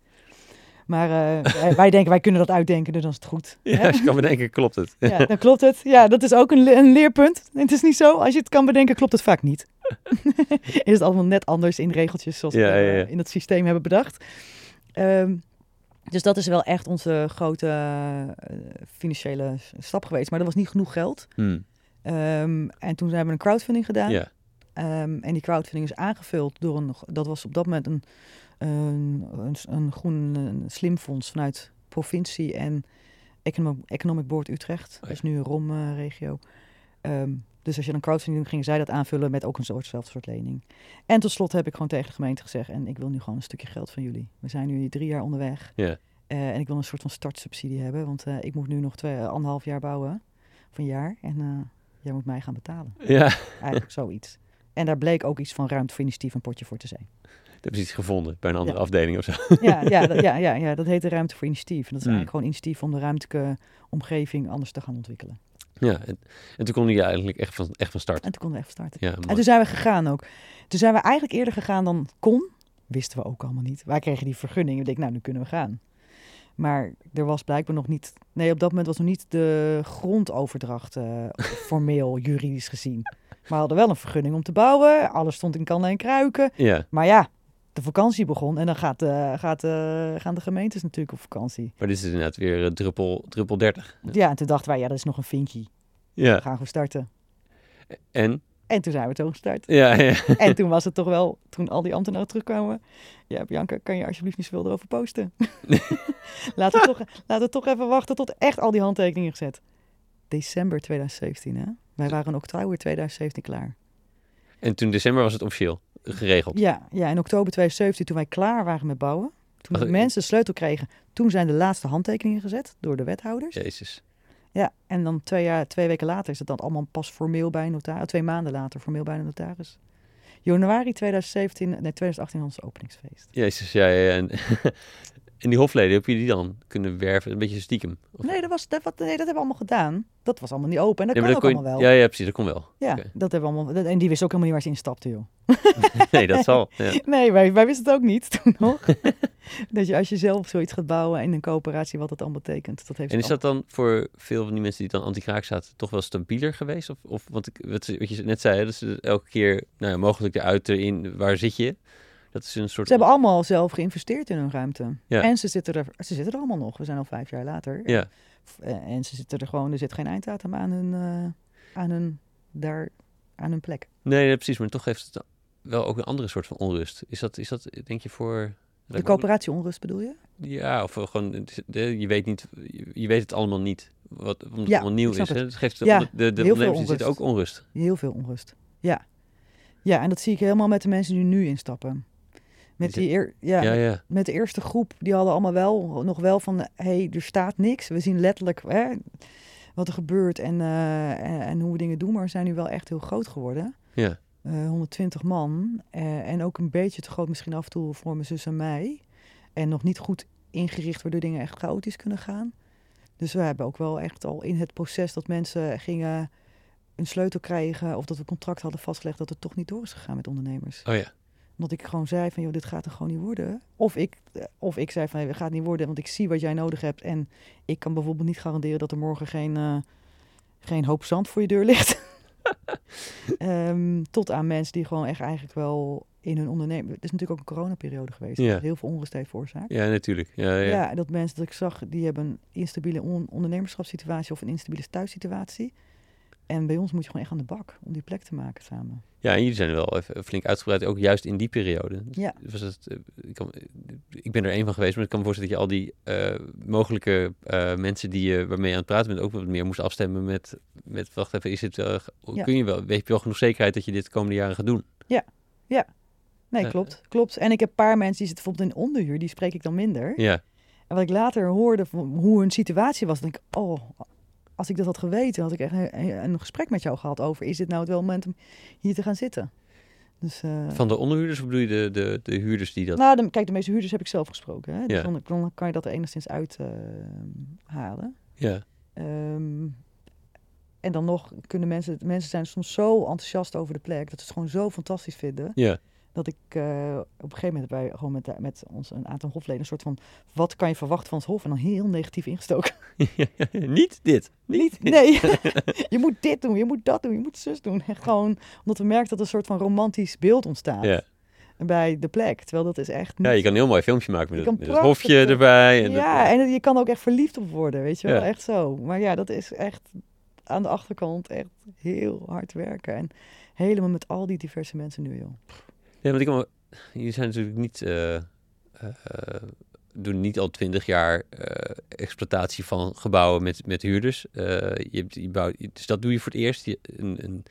Maar eh, wij- denken, wij kunnen dat uitdenken, dus dan is het goed. ja Hè? als je kan bedenken, klopt het. Ja, dan klopt het. Ja, dat is ook een, le- een leerpunt. Het is niet zo, als je het kan bedenken, klopt het vaak niet. is het allemaal net anders in regeltjes zoals Ja, we ja, ja. eh, in het systeem hebben bedacht. Ehm, dus dat is wel echt onze grote eh, financiële stap geweest. Maar dat was niet genoeg geld. Hmm, Ehm, en toen hebben we een crowdfunding gedaan. Ja, Ehm, en die crowdfunding is aangevuld door een, dat was op dat moment een, een, een, een groen een slim fonds vanuit provincie en Economic, Economic Board Utrecht. ja. Dat is nu een ROM-regio. Ehm, dus als je dan crowdfunding doet, gingen zij dat aanvullen met ook een soortzelfde soort lening. En tot slot heb ik gewoon tegen de gemeente gezegd, en ik wil nu gewoon een stukje geld van jullie. We zijn nu drie jaar onderweg. ja. Eh, en ik wil een soort van startsubsidie hebben, want eh, ik moet nu nog twee, anderhalf jaar bouwen. Een jaar. En eh, jij moet mij gaan betalen. Ja, Eigenlijk zoiets. En daar bleek ook iets van ruimte voor initiatief een potje voor te zijn. dat hebben ze iets gevonden bij een andere Ja. afdeling of zo. Ja, ja, dat, ja, ja, ja, dat heet de ruimte voor initiatief. En dat is Hmm. eigenlijk gewoon initiatief om de ruimtelijke omgeving anders te gaan ontwikkelen. Ja, en, en toen kon je eigenlijk echt van, echt van start. En toen konden we even starten. Ja, En toen zijn we gegaan ook. Toen zijn we eigenlijk eerder gegaan dan kon. Wisten we ook allemaal niet. Wij kregen die vergunning. We denken, nou, nu kunnen we gaan. Maar er was blijkbaar nog niet... Nee, op dat moment was nog niet de grondoverdracht eh, formeel, juridisch gezien. we hadden wel een vergunning om te bouwen. Alles stond in kannen en kruiken. Ja, Maar ja, de vakantie begon en dan gaat, eh, gaat, eh, gaan de gemeentes natuurlijk op vakantie. maar dit is inderdaad weer druppel, druppel 30. Ja, en toen dachten wij, ja, dat is nog een vinkje. We Ja, gaan gewoon starten. en? En toen zijn we zo gestart. Ja, ja. En toen was het toch wel, toen al die ambtenaren terugkwamen. Ja, Bianca, kan je alsjeblieft niet zoveel erover posten? laten, we toch, laten we toch even wachten tot echt al die handtekeningen gezet. December 2017, hè? Wij waren in oktober 2017 klaar. En toen december was het officieel geregeld. Ja, ja, in oktober 2017, toen wij klaar waren met bouwen. Toen de mensen de sleutel kregen, toen zijn de laatste handtekeningen gezet door de wethouders. Jezus. Ja, en dan twee, jaar, twee weken later is het dan allemaal pas formeel bij een notaris. Twee maanden later formeel bij een notaris. Januari 2017, nee 2018 was het openingsfeest. Jezus, ja. En, en die hofleden, heb je die dan kunnen werven? Een beetje stiekem? Of- Nee, dat, was, dat, wat, nee, dat hebben we allemaal gedaan. Dat was allemaal niet open. En dat Nee, kan ook kon allemaal wel. Ja, ja, precies, dat kon wel. Ja, dat hebben we allemaal. dat- En die wist ook helemaal niet waar ze instapte, joh. Nee, dat zal. Ja. Nee, wij, wij wisten het ook niet toen nog. dat je als je zelf zoiets gaat bouwen in een coöperatie, wat dat allemaal betekent. Dat heeft En is dat dan voor veel van die mensen die dan anti-kraak zaten toch wel stabieler geweest? Of, of want ik, wat, wat je net zei, dat ze elke keer nou ja, mogelijk eruit, erin, waar zit je? Dat is een soort... Ze hebben allemaal zelf geïnvesteerd in hun ruimte. Ja. En ze zitten, er, ze zitten er allemaal nog. We zijn al vijf jaar later. Ja, Eh, En ze zitten er gewoon, er zit geen einddatum aan hun, eh, aan hun, daar, aan hun plek. nee, nee, precies, maar toch heeft het wel ook een andere soort van onrust. Is dat, is dat denk je, voor... De coöperatie onrust bedoel je? Ja, of gewoon, je weet niet, je- weet het allemaal niet. Wat, omdat het Ja, allemaal nieuw is. Hè? het. Geeft de, Ja, de, de, de heel veel ondernemers die zitten ook onrust. Heel veel onrust. Ja. Ja, en dat zie ik helemaal met de mensen die nu instappen. Met, Die eer, ja, Ja, ja. met de eerste groep, die hadden allemaal wel nog wel van, hé, hey, er staat niks. We zien letterlijk hè, wat er gebeurt en, eh, en, en hoe we dingen doen, maar we zijn nu wel echt heel groot geworden. Ja, Eh, 120 man. eh, en ook een beetje te groot misschien af en toe voor mijn zus en mij. En nog niet goed ingericht waardoor dingen echt chaotisch kunnen gaan. Dus we hebben ook wel echt al in het proces dat mensen gingen een sleutel krijgen... of dat we contract hadden vastgelegd dat het toch niet door is gegaan met ondernemers. oh ja. Omdat ik gewoon zei van, joh, dit gaat er gewoon niet worden. Of ik, eh, of ik zei van, het gaat niet worden, want ik zie wat jij nodig hebt. En ik kan bijvoorbeeld niet garanderen dat er morgen geen, eh, geen hoop zand voor je deur ligt. Ehm, tot aan mensen die gewoon echt eigenlijk wel in hun onderneming... Het is natuurlijk ook een coronaperiode geweest. Ja. Dat heel veel onrust heeft veroorzaakt. Ja, natuurlijk. Ja, ja. Ja. dat mensen dat ik zag, die hebben een instabiele on- ondernemerschapssituatie of een instabiele thuissituatie. En bij ons moet je gewoon echt aan de bak om die plek te maken samen. Ja, en jullie zijn wel even flink uitgebreid, ook juist in die periode. Ja. Was het, eh, ik, kan, ik ben er een van geweest, maar ik kan me voorstellen dat je al die eh, mogelijke eh, mensen die je, waarmee je aan het praten bent ook wat meer moest afstemmen met, met wacht even, is het, eh, Ja. kun je wel, weet je wel genoeg zekerheid dat je dit de komende jaren gaat doen? Nee, Eh, klopt, klopt. En ik heb een paar mensen die zitten bijvoorbeeld in onderhuur, die spreek ik dan minder. Ja, En wat ik later hoorde van hoe hun situatie was, denk ik, oh, als ik dat had geweten, had ik echt een, een gesprek met jou gehad over, is dit nou het wel moment om hier te gaan zitten? Dus, eh, van de onderhuurders of bedoel je de, de, de huurders die dat... nou, de, kijk, de meeste huurders heb ik zelf gesproken. Hè? Dus Ja. dan, dan kan je dat er enigszins uit eh, halen. Ja, Ehm, en dan nog kunnen mensen, mensen zijn soms zo enthousiast over de plek, dat ze het gewoon zo fantastisch vinden. ja, dat ik eh, op een gegeven moment bij gewoon met, de- met ons een aantal hofleden een soort van wat kan je verwachten van het hof en dan heel negatief ingestoken. niet dit. Niet, nee, je moet dit doen, je moet dat doen, je moet zus doen. En gewoon omdat we merken dat er een soort van romantisch beeld ontstaat Ja. bij de plek, terwijl dat is echt niet. ja, je kan een heel mooi filmpje maken met, het, met het prachtig, hofje eh, erbij. En ja, dat- en je kan ook echt verliefd op worden, weet je wel, Ja. echt zo. Maar ja, dat is echt aan de achterkant echt heel hard werken en helemaal met al die diverse mensen nu, joh. Ja, want ik kan jullie zijn natuurlijk niet, eh, doen niet al twintig jaar eh, exploitatie van gebouwen met, met huurders. Je, hebt- je bouwt, dus dat doe je voor het eerst. Je, een, een,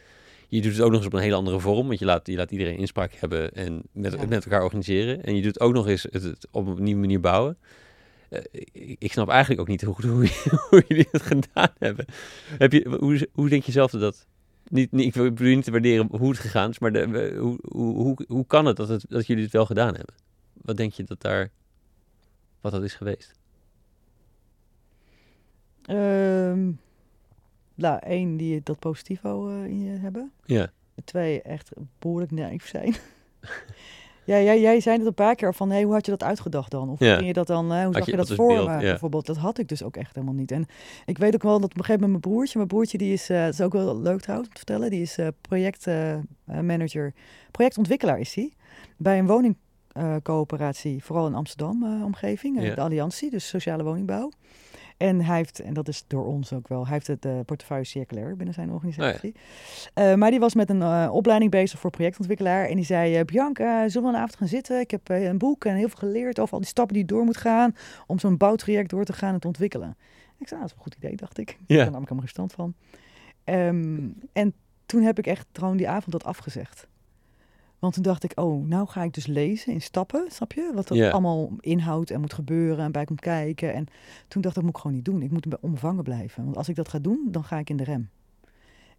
je doet het ook nog eens op een hele andere vorm, want je laat, je laat iedereen inspraak hebben en met, Ja. met elkaar organiseren. En je doet ook nog eens het, het op een nieuwe manier bouwen. Ik, ik snap eigenlijk ook niet hoe, hoe, hoe jullie het gedaan hebben. Heb je, hoe, hoe denk je zelf dat dat niet, niet, ik bedoel niet te waarderen hoe het gegaan is, maar de, hoe, hoe, hoe, hoe kan het dat, het dat jullie het wel gedaan hebben? Wat denk je dat daar, wat dat is geweest? Ehm nou, één, die dat positivo eh, in je hebben. Ja, Twee, echt behoorlijk naïef zijn. Ja, jij, jij zei het een paar keer van, hey, hoe had je dat uitgedacht dan? Of Ja. ging je dat dan, eh, hoe zag je- je dat voor beeld, me? ja. Bijvoorbeeld, dat had ik dus ook echt helemaal niet. En ik weet ook wel dat op een gegeven moment mijn broertje, mijn broertje die is, eh, dat is ook wel leuk trouwens om te vertellen, die is projectmanager, projectontwikkelaar is hij, bij een woningcoöperatie, vooral in Amsterdam eh, omgeving, eh, Ja. de Alliantie, dus sociale woningbouw. En hij heeft, en dat is door ons ook wel, hij heeft het eh, portefeuille circulair binnen zijn organisatie. Eh, maar die was met een eh, opleiding bezig voor projectontwikkelaar. En die zei, Bianca, zullen we een avond gaan zitten? Ik heb een boek en heel veel geleerd over al die stappen die door moet gaan... om zo'n bouwtraject door te gaan en te ontwikkelen. Ik zei, nou, dat is een goed idee, dacht ik. Ik Ja. heb er namelijk helemaal geen verstand van. Ehm, en toen heb ik echt gewoon die avond dat afgezegd. Want toen dacht ik, oh, nou ga ik dus lezen in stappen, snap je? Wat dat allemaal inhoudt en moet gebeuren en bij komt kijken. En toen dacht ik, dat moet ik gewoon niet doen. Ik moet onbevangen blijven. Want als ik dat ga doen, dan ga ik in de rem.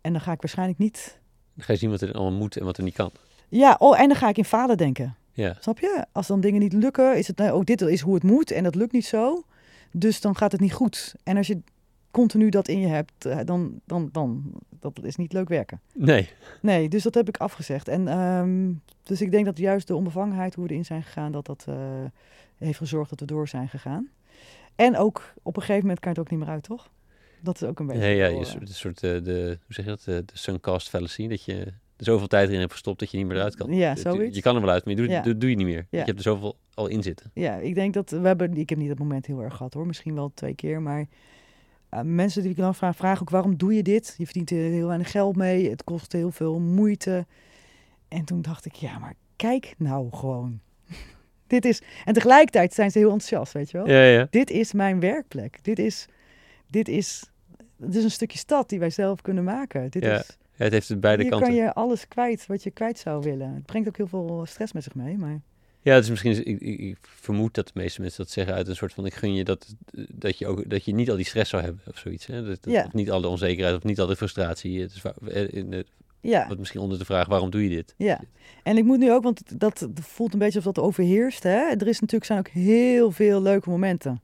En dan ga ik waarschijnlijk niet... Dan ga je zien wat er allemaal moet en wat er niet kan. Ja, oh, en dan ga ik in falen denken. Ja, Snap je? Als dan dingen niet lukken, is het, nou, oh, dit is hoe het moet en dat lukt niet zo. Dus dan gaat het niet goed. En als je continu dat in je hebt, eh, dan, dan, dan dat is niet leuk werken. nee. Nee, dus dat heb ik afgezegd. En ehm, dus ik denk dat juist de onbevangenheid, hoe we erin zijn gegaan, dat dat eh, heeft gezorgd dat we door zijn gegaan. En ook op een gegeven moment kan je het ook niet meer uit, toch? Dat is ook een beetje. Nee, ja, je eh, soort, een soort eh, de, hoe zeg je dat? De, de suncast fallacy. Dat je er zoveel tijd in hebt gestopt dat je niet meer eruit kan. Ja, zoiets. Je kan er wel uit, maar je doet, Ja. dat doe je niet meer. Ja. Je hebt er zoveel al in zitten. Ja, ik denk dat we hebben. Ik heb niet dat moment heel erg gehad hoor. Misschien wel twee keer. Maar mensen die ik dan vraag, vragen ook waarom doe je dit? Je verdient er heel weinig geld mee. Het kost heel veel moeite. En toen dacht ik, ja, maar kijk nou gewoon. dit is. En tegelijkertijd zijn ze heel enthousiast, weet je wel. Ja, ja. Dit is mijn werkplek. Dit is. Dit is. Het is een stukje stad die wij zelf kunnen maken. Dit Ja, is, Ja, het heeft de beide hier kanten. kan je alles kwijt wat je kwijt zou willen. Het brengt ook heel veel stress met zich mee. Maar Ja, het is misschien, ik, ik, ik vermoed dat de meeste mensen dat zeggen uit een soort van, ik gun je dat, dat je ook, dat je niet al die stress zou hebben of zoiets. Hè? Dat, dat- Ja. Of niet al de onzekerheid of niet al de frustratie. Het is eh, in de- ja. wat misschien onder de vraag, waarom doe je dit? Ja, en ik moet nu ook, want dat, dat voelt een beetje alsof dat overheerst. Hè? Er is natuurlijk, zijn ook heel veel leuke momenten.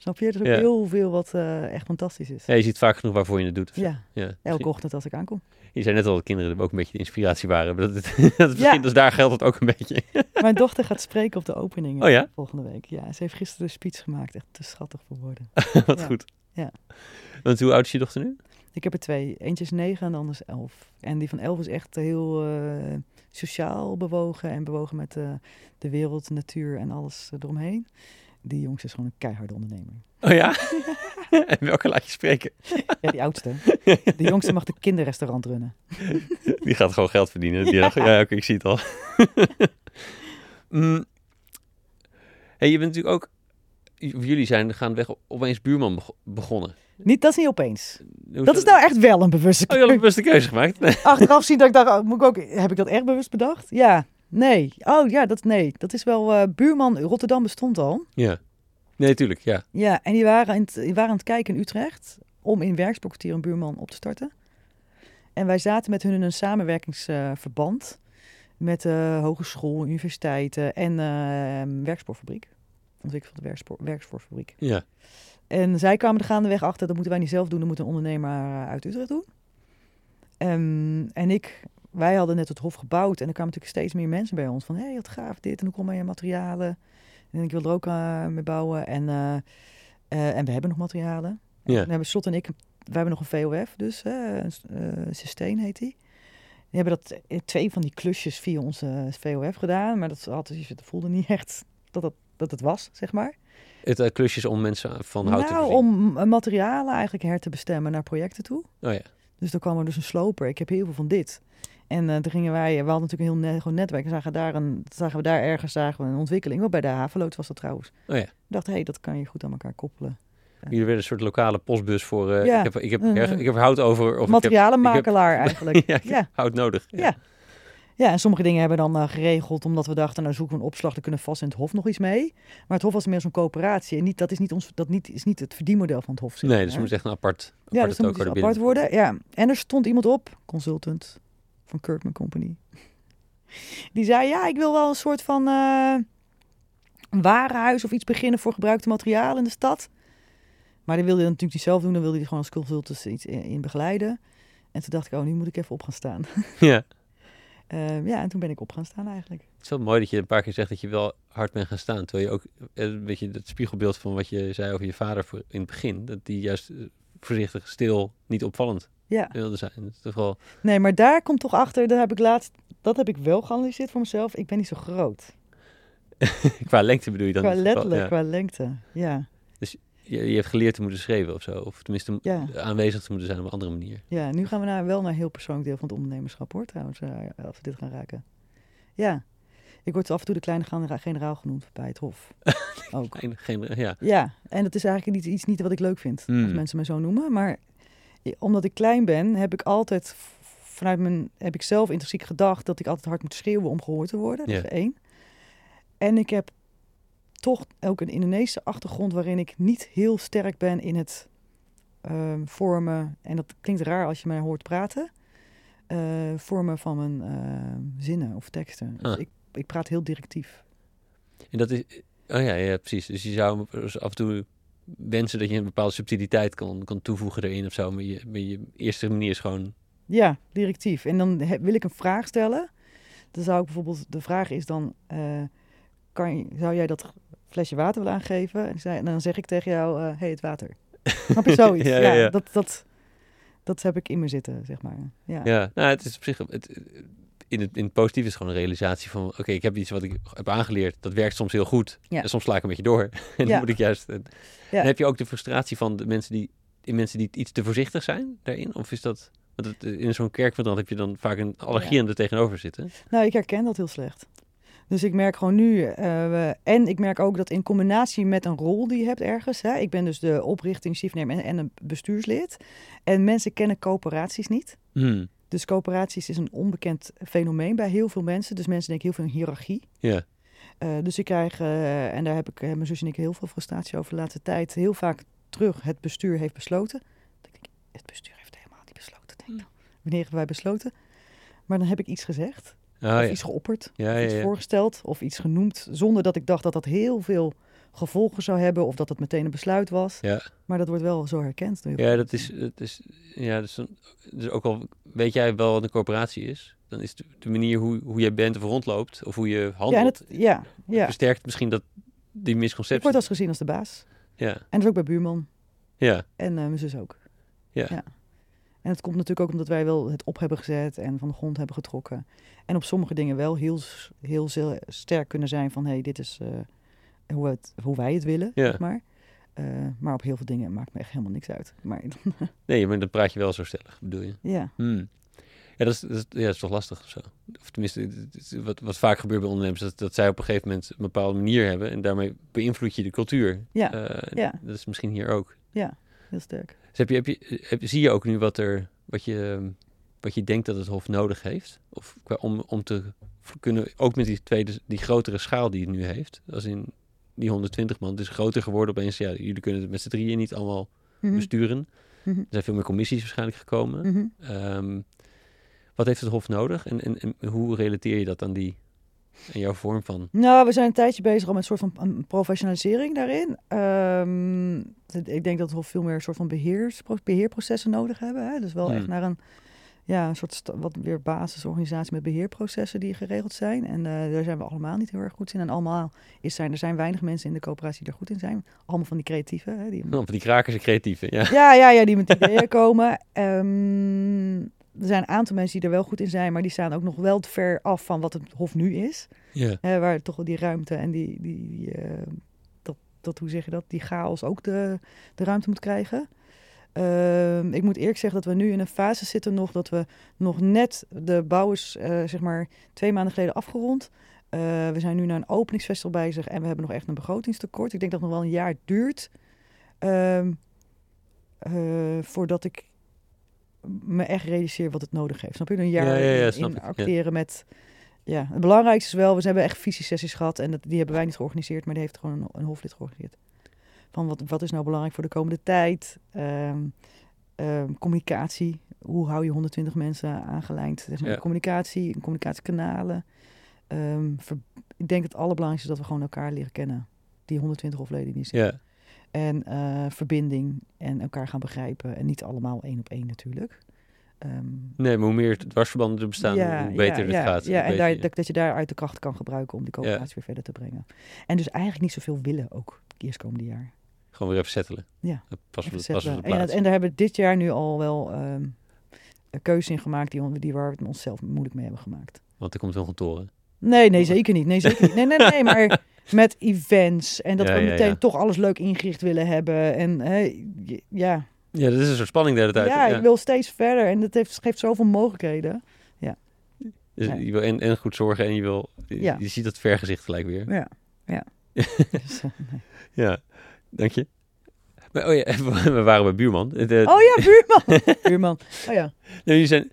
Snap je? Er is ook Ja. heel veel wat eh, echt fantastisch is. Ja, je ziet vaak genoeg waarvoor je het doet. Ja, Ja, elke ochtend als ik aankom. Je zei net al dat kinderen ook een beetje de inspiratie waren. Maar dat, het, dat het misschien, dus daar geldt het ook een beetje. Mijn dochter gaat spreken op de opening Oh volgende week. Ja, ze heeft gisteren een speech gemaakt. Echt te schattig voor woorden. Wat goed. Ja. Want hoe oud is je dochter nu? Ik heb er twee. Eentje is negen en de ander is elf. En die van elf is echt heel eh, sociaal bewogen en bewogen met eh, de wereld, de natuur en alles eromheen. Die jongste is gewoon een keiharde ondernemer. Oh ja? en welke laat je spreken? Ja, die oudste. De jongste mag de kinderrestaurant runnen. Die gaat gewoon geld verdienen. Die dacht, ja, oké, ik zie het al. Mm. hey, je bent natuurlijk ook... Jullie zijn gaan weg opeens buurman beg- begonnen. Niet, dat is niet opeens. Dat is nou echt wel een bewuste Oh, je had een keuze. bewuste keuze gemaakt? Nee. Achteraf zien dat ik dacht, moet ik ook, heb ik dat echt bewust bedacht? Ja, nee. Oh ja, dat nee. Dat is wel, eh, buurman Rotterdam bestond al. Ja. Nee, tuurlijk, ja. Ja, en die waren, in die waren aan het kijken in Utrecht om in werkspoortkwartier een buurman op te starten. En wij zaten met hun in een samenwerkingsverband met de hogeschool, universiteiten en eh werkspoorfabriek. Ontwikkelde werkspoor, werkspoorfabriek. Ja. En zij kwamen er gaandeweg achter, dat moeten wij niet zelf doen, dat moet een ondernemer eh, uit Utrecht doen. Ehm, en ik, wij hadden net het hof gebouwd en er kwamen natuurlijk steeds meer mensen bij ons van, hé, hey, wat gaaf dit en hoe kom je materialen? En ik wil er ook eh, mee bouwen en, eh, eh, en we hebben nog materialen. En Ja. dan hebben Slot en ik, we hebben nog een VOF, dus uh, Sustain heet die. Die hebben dat twee van die klusjes via onze VOF gedaan, maar dat, had, dat voelde niet echt dat, dat, dat het was, zeg maar. Het uh, klusjes om mensen van hout te nou, om materialen eigenlijk her te bestemmen naar projecten toe. Oh ja. Dus dan kwam er dus een sloper. Ik heb heel veel van dit. En uh, toen gingen wij, we hadden natuurlijk een heel net, gewoon netwerk. En zagen, daar een, zagen we daar ergens zagen we een ontwikkeling. Wel bij de havenloods was dat trouwens. Oh ja. Ik dacht, hé, hey, dat kan je goed aan elkaar koppelen. Jullie werden een soort lokale postbus voor. Uh, Ja. Ik, heb, ik, heb, Mm. ik heb hout over. Of Materialenmakelaar ik heb, eigenlijk. ja, ik heb Ja. hout nodig. Ja. Ja. Ja, en sommige dingen hebben we dan uh, geregeld omdat we dachten, nou zoeken we een opslag, dan kunnen vast in het Hof nog iets mee. Maar het Hof was meer zo'n coöperatie en niet, dat is niet, ons, dat niet, is niet het verdienmodel van het Hof. zeg Nee, dus het moet echt een apart, apart Ja, dus moet apart worden. Ja. En er stond iemand op, consultant van Kirkman Company. Die zei, ja, ik wil wel een soort van uh, warenhuis of iets beginnen voor gebruikte materialen in de stad. Maar die wilde hij natuurlijk niet zelf doen, dan wilde hij gewoon als consultant iets in, in begeleiden. En toen dacht ik, oh, nu moet ik even op gaan staan. Ja. Eh, ja, en toen ben ik op gaan staan eigenlijk. Het is wel mooi dat je een paar keer zegt dat je wel hard bent gaan staan. Terwijl je ook eh, een beetje het spiegelbeeld van wat je zei over je vader voor, in het begin. Dat die juist eh, voorzichtig, stil, niet opvallend Ja. wilde zijn. Dat is toch wel... Nee, maar daar komt toch achter, daar heb ik laatst, dat heb ik wel geanalyseerd voor mezelf. Ik ben niet zo groot. qua lengte bedoel je dan? qua letterlijk, ja. qua lengte. Ja, Je, je hebt geleerd te moeten schrijven of zo. Of tenminste ja. aanwezig te moeten zijn op een andere manier. ja. Nu gaan we naar, wel naar heel persoonlijk deel van het ondernemerschap hoor, trouwens, eh, als we dit gaan raken. Ja, ik word af en toe de kleine genera- generaal genoemd bij het hof. Ook. Geen, ja. Ja, en dat is eigenlijk niet, iets niet wat ik leuk vind, Hmm. als mensen me zo noemen. Maar omdat ik klein ben, heb ik altijd vanuit mijn, heb ik zelf intrinsiek gedacht dat ik altijd hard moet schreeuwen om gehoord te worden. Dat Ja. is één. En ik heb toch ook een Indonesische achtergrond waarin ik niet heel sterk ben in het ehm, vormen. En dat klinkt raar als je mij hoort praten. eh, vormen van mijn ehm, zinnen of teksten. Dus Ah. ik, ik praat heel directief. En dat is... Oh ja, ja, precies. Dus je zou dus af en toe wensen dat je een bepaalde subtiliteit kan, kan toevoegen erin of zo. Maar je, maar je eerste manier is gewoon... Ja, directief. En dan he- wil ik een vraag stellen. Dan zou ik bijvoorbeeld, de vraag is dan, eh, kan zou jij dat flesje water willen aangeven? En, zei- en dan zeg ik tegen jou, hé, hey, het water. Snap je zoiets? Ja, ja, ja, ja. Dat, dat, dat heb ik in me zitten, zeg maar. Ja, Ja, nou, het is op zich... Het, in, het, in het positief is gewoon een realisatie van... Oké, ik heb iets wat ik heb aangeleerd. Dat werkt soms heel goed. Ja. En soms sla ik een beetje door. en dan moet ik juist... En, heb je ook de frustratie van de mensen die... In mensen die iets te voorzichtig zijn daarin? Of is dat... Want het, in zo'n kerkverband heb je dan vaak een allergie aan er tegenover zitten. Nou, ik herken dat heel slecht. Dus ik merk gewoon nu, eh, en ik merk ook dat in combinatie met een rol die je hebt ergens, hè, ik ben dus de oprichting, chiefnemer en, en een bestuurslid, en mensen kennen coöperaties niet. Hmm. Dus coöperaties is een onbekend fenomeen bij heel veel mensen. Dus mensen denken heel veel in hiërarchie. Ja. Eh, dus ik krijg, eh, en daar heb ik, eh, mijn zus en ik heel veel frustratie over de laatste tijd, heel vaak terug, het bestuur heeft besloten. Dan denk ik, het bestuur heeft helemaal niet besloten. Denk ik dan. Wanneer hebben wij besloten? Maar dan heb ik iets gezegd, Oh, of ja. iets geopperd, Ja, of ja, iets ja. voorgesteld, of iets genoemd, zonder dat ik dacht dat dat heel veel gevolgen zou hebben, of dat het meteen een besluit was. Ja. Maar dat wordt wel zo herkend. door Ja, dat is, dat is, ja, dus, dan, dus ook al weet jij wel wat een corporatie is, dan is de, de manier hoe, hoe jij bent of rondloopt, of hoe je Ja, handelt, het, ja, ja. versterkt misschien dat, die Ik misconceptie. word als gezien als de baas. Ja, En dat is ook bij buurman. ja, En eh, mijn zus ook. Ja. En het komt natuurlijk ook omdat wij wel het op hebben gezet en van de grond hebben getrokken. En op sommige dingen wel heel, heel sterk kunnen zijn van... hé, hey, dit is eh, hoe, het, hoe wij het willen, Ja. zeg maar. Eh, maar op heel veel dingen maakt me echt helemaal niks uit. Maar nee, maar dan praat je wel zo stellig, bedoel je. ja, Hmm. Ja, dat is, dat, is, ja, dat is toch lastig of zo. Of tenminste, wat, wat vaak gebeurt bij ondernemers, dat, dat zij op een gegeven moment een bepaalde manier hebben en daarmee beïnvloed je de cultuur. Ja, Eh, ja. Dat is misschien hier ook. heel sterk. Dus heb je, heb je, heb, zie je ook nu wat, er, wat, je, wat je denkt dat het Hof nodig heeft? Of qua, om, om te kunnen, ook met die, tweede, die grotere schaal die het nu heeft, als in die 120 man, het is groter geworden opeens. Ja, jullie kunnen het met z'n drieën niet allemaal Mhm, besturen. mhm, Er zijn veel meer commissies waarschijnlijk gekomen. mhm. Ehm, wat heeft het Hof nodig en, en, en hoe relateer je dat aan, die, aan jouw vorm van... Nou, we zijn een tijdje bezig al met een soort van professionalisering daarin. Ehm, ik denk dat we veel meer een soort van beheers, beheerprocessen nodig hebben. Hè? Dus wel Hmm. echt naar een, ja, een soort wat weer basisorganisatie met beheerprocessen die geregeld zijn. En eh, daar zijn we allemaal niet heel erg goed in. En allemaal is zijn, er zijn weinig mensen in de coöperatie die er goed in zijn. Allemaal van die creatieve. Hè? Die, Oh, van die krakers en creatieve, ja. ja, ja, ja, die met ideeën komen. Ehm, er zijn een aantal mensen die er wel goed in zijn, maar die staan ook nog wel te ver af van wat het Hof nu is. ja. Waar toch wel die ruimte en die, die, die, eh, dat, dat, hoe zeg je dat, die chaos ook de, de ruimte moet krijgen. Ehm, ik moet eerlijk zeggen dat we nu in een fase zitten nog dat we nog net de bouw is, eh, zeg maar, twee maanden geleden afgerond. Eh, we zijn nu naar een openingsfestival bezig en we hebben nog echt een begrotingstekort. Ik denk dat het nog wel een jaar duurt ehm, eh, voordat ik me echt realiseer wat het nodig heeft. Snap je? Een jaar Ja, ja, ja, in- acteren met... Ja, het belangrijkste is wel, we hebben echt visiesessies gehad en dat, die hebben wij niet georganiseerd, maar die heeft gewoon een, een hoflid georganiseerd. Van wat, wat is nou belangrijk voor de komende tijd? Ehm, ehm, communicatie. Hoe hou je 120 mensen aangelijnd? Zeg maar, Ja. Communicatie, communicatiekanalen. Ehm, ver- ik denk het allerbelangrijkste is dat we gewoon elkaar leren kennen. Die 120 hofleden die zitten. ja. En eh, verbinding en elkaar gaan begrijpen. En niet allemaal één op één natuurlijk. ehm, Nee, maar hoe meer dwarsverbanden er bestaan, hoe beter het ja, gaat. Ja, en daar, dat, dat je daaruit de kracht kan gebruiken om die coöperatie weer verder te brengen. En dus eigenlijk niet zoveel willen ook eerstkomende jaar. Gewoon weer even settelen. Ja, Dat Even en, dat- en daar hebben we dit jaar nu al wel ehm, een keuze in gemaakt die, die waar we het onszelf moeilijk mee hebben gemaakt. Want er komt nog een toren. Nee, nee, zeker niet. Nee, zeker niet. Nee, nee, nee, maar met events en dat Ja, we meteen ja. toch alles leuk ingericht willen hebben. En hè, ja, Ja, dat is een soort spanning de hele tijd. ja, ik wil steeds verder en dat heeft, geeft zoveel mogelijkheden. Dus Ja. je wil en, en goed zorgen en je wil... Je, Ja. je ziet dat vergezicht gelijk weer. Ja, ja. Dus, eh, nee. Ja, dank je. Maar, oh ja, we waren bij buurman. De, Oh ja, buurman. buurman. Oh ja. Nee, jullie zijn,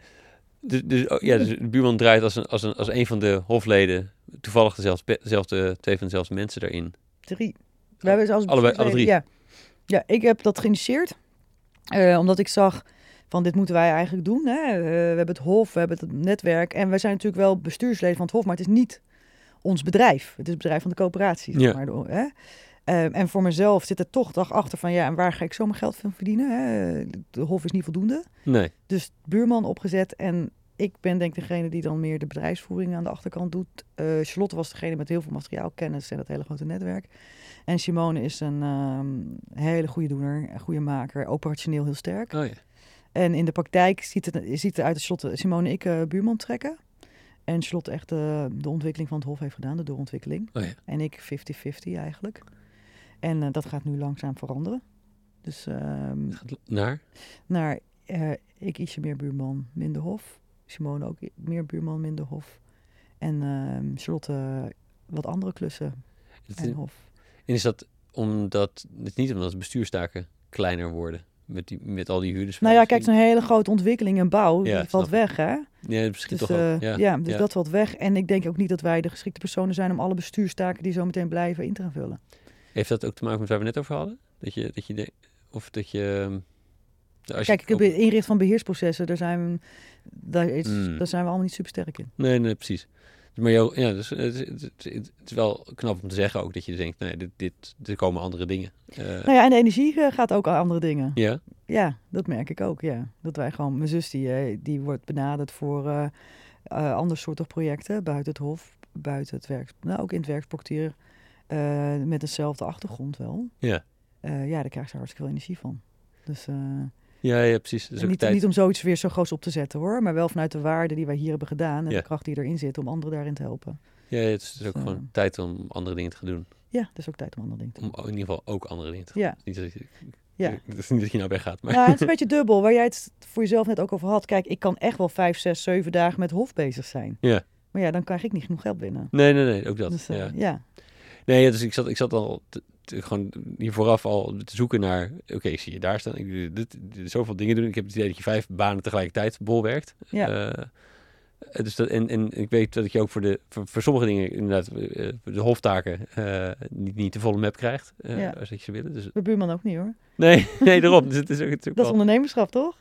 dus, dus, oh, ja, dus de buurman draait als een, als, een, als een van de hofleden, toevallig dezelfde, dezelfde, twee van dezelfde mensen daarin. Drie. We hebben zelfs Allebei- alle drie? Ja. ja, ik heb dat geïnitieerd. eh, omdat ik zag van dit moeten wij eigenlijk doen. Hè? Eh, we hebben het hof, we hebben het netwerk. En wij zijn natuurlijk wel bestuursleden van het hof, maar het is niet ons bedrijf. Het is het bedrijf van de coöperatie. zeg Ja. Maar, hè? Eh, en voor mezelf zit er toch dag achter van ja, en waar ga ik zo mijn geld van verdienen? Hè? De hof is niet voldoende. Nee, Dus buurman opgezet en ik ben denk ik degene die dan meer de bedrijfsvoering aan de achterkant doet. Eh, Charlotte was degene met heel veel materiaalkennis en dat hele grote netwerk. En Simone is een ehm, hele goede doener, een goede maker, operationeel heel sterk. oh ja. En in de praktijk ziet het, ziet het uit dat Charlotte, Simone en ik eh, buurman trekken. En Charlotte echt eh, de ontwikkeling van het hof heeft gedaan, de doorontwikkeling. Oh ja. En ik 50-50 eigenlijk. En eh, dat gaat nu langzaam veranderen. Dus ehm, naar? naar eh, ik ietsje meer buurman, minder hof. Simone ook meer buurman, minder hof. En ehm Charlotte wat andere klussen en hof. En is dat omdat, het is niet omdat de bestuurstaken kleiner worden met, die, met al die huurders? Nou ja, kijk, zo'n hele grote ontwikkeling en bouw, Ja, die valt weg, hè? Ja, misschien Dus, toch eh. Ja. ja, dus ja. dat valt weg. En ik denk ook niet dat wij de geschikte personen zijn om alle bestuurstaken die zo meteen blijven in te gaan vullen. Heeft dat ook te maken met waar we net over hadden? Dat je, dat je de, of dat je... ehm, Als Kijk, ik heb het inricht van beheersprocessen, daar zijn we, daar, is, Hmm. daar zijn we allemaal niet super sterk in. Nee, nee, precies. Maar jou, ja, dus, het, is- het, het is wel knap om te zeggen ook dat je denkt, nee, dit, dit, er komen andere dingen. Eh, Nou ja, en de energie eh, gaat ook aan andere dingen. ja, Ja, dat merk ik ook, ja. Dat wij gewoon, mijn zus die, eh, die wordt benaderd voor eh eh, ander soortig projecten buiten het hof, buiten het werk, nou ook in het werksportier, eh met dezelfde achtergrond wel. ja. Eh, ja, daar krijg ze hartstikke veel energie van. Dus eh, Ja, ja, precies. Dus niet, tijd. niet om zoiets weer zo groot op te zetten hoor, maar wel vanuit de waarde die wij hier hebben gedaan en Ja. de kracht die erin zit om anderen daarin te helpen. Ja, het is dus ook Dus, gewoon tijd om andere dingen te gaan doen. Ja, het is ook tijd om andere dingen te Om doen. in ieder geval ook andere dingen te Ja, doen. Niet dat je, ja. Het is niet dat je nou weggaat, maar... Nou, het is een beetje dubbel, waar jij het voor jezelf net ook over had. Kijk, ik kan echt wel vijf, zes, zeven dagen met hof bezig zijn. Ja. Maar ja, dan krijg ik niet genoeg geld binnen. Nee, nee, nee, ook dat. Dus, ja. ja. Nee, dus ik zat, ik zat al te- te- gewoon hier vooraf al te zoeken naar... Oké, ik zie je daar staan. Ik doe dit, dit- zoveel dingen doen. Ik heb het idee dat je vijf banen tegelijkertijd bolwerkt. Ja. Eh, dus dat, en, en ik weet dat je ook voor, de, voor, voor sommige dingen inderdaad eh, de hoftaken eh, niet, niet de volle map krijgt. eh, Ja. Als dat je ze willen. Dus, Mijn buurman ook niet hoor. nee, nee, daarom. Dus het is ook, het is ook Dat is ondernemerschap, toch?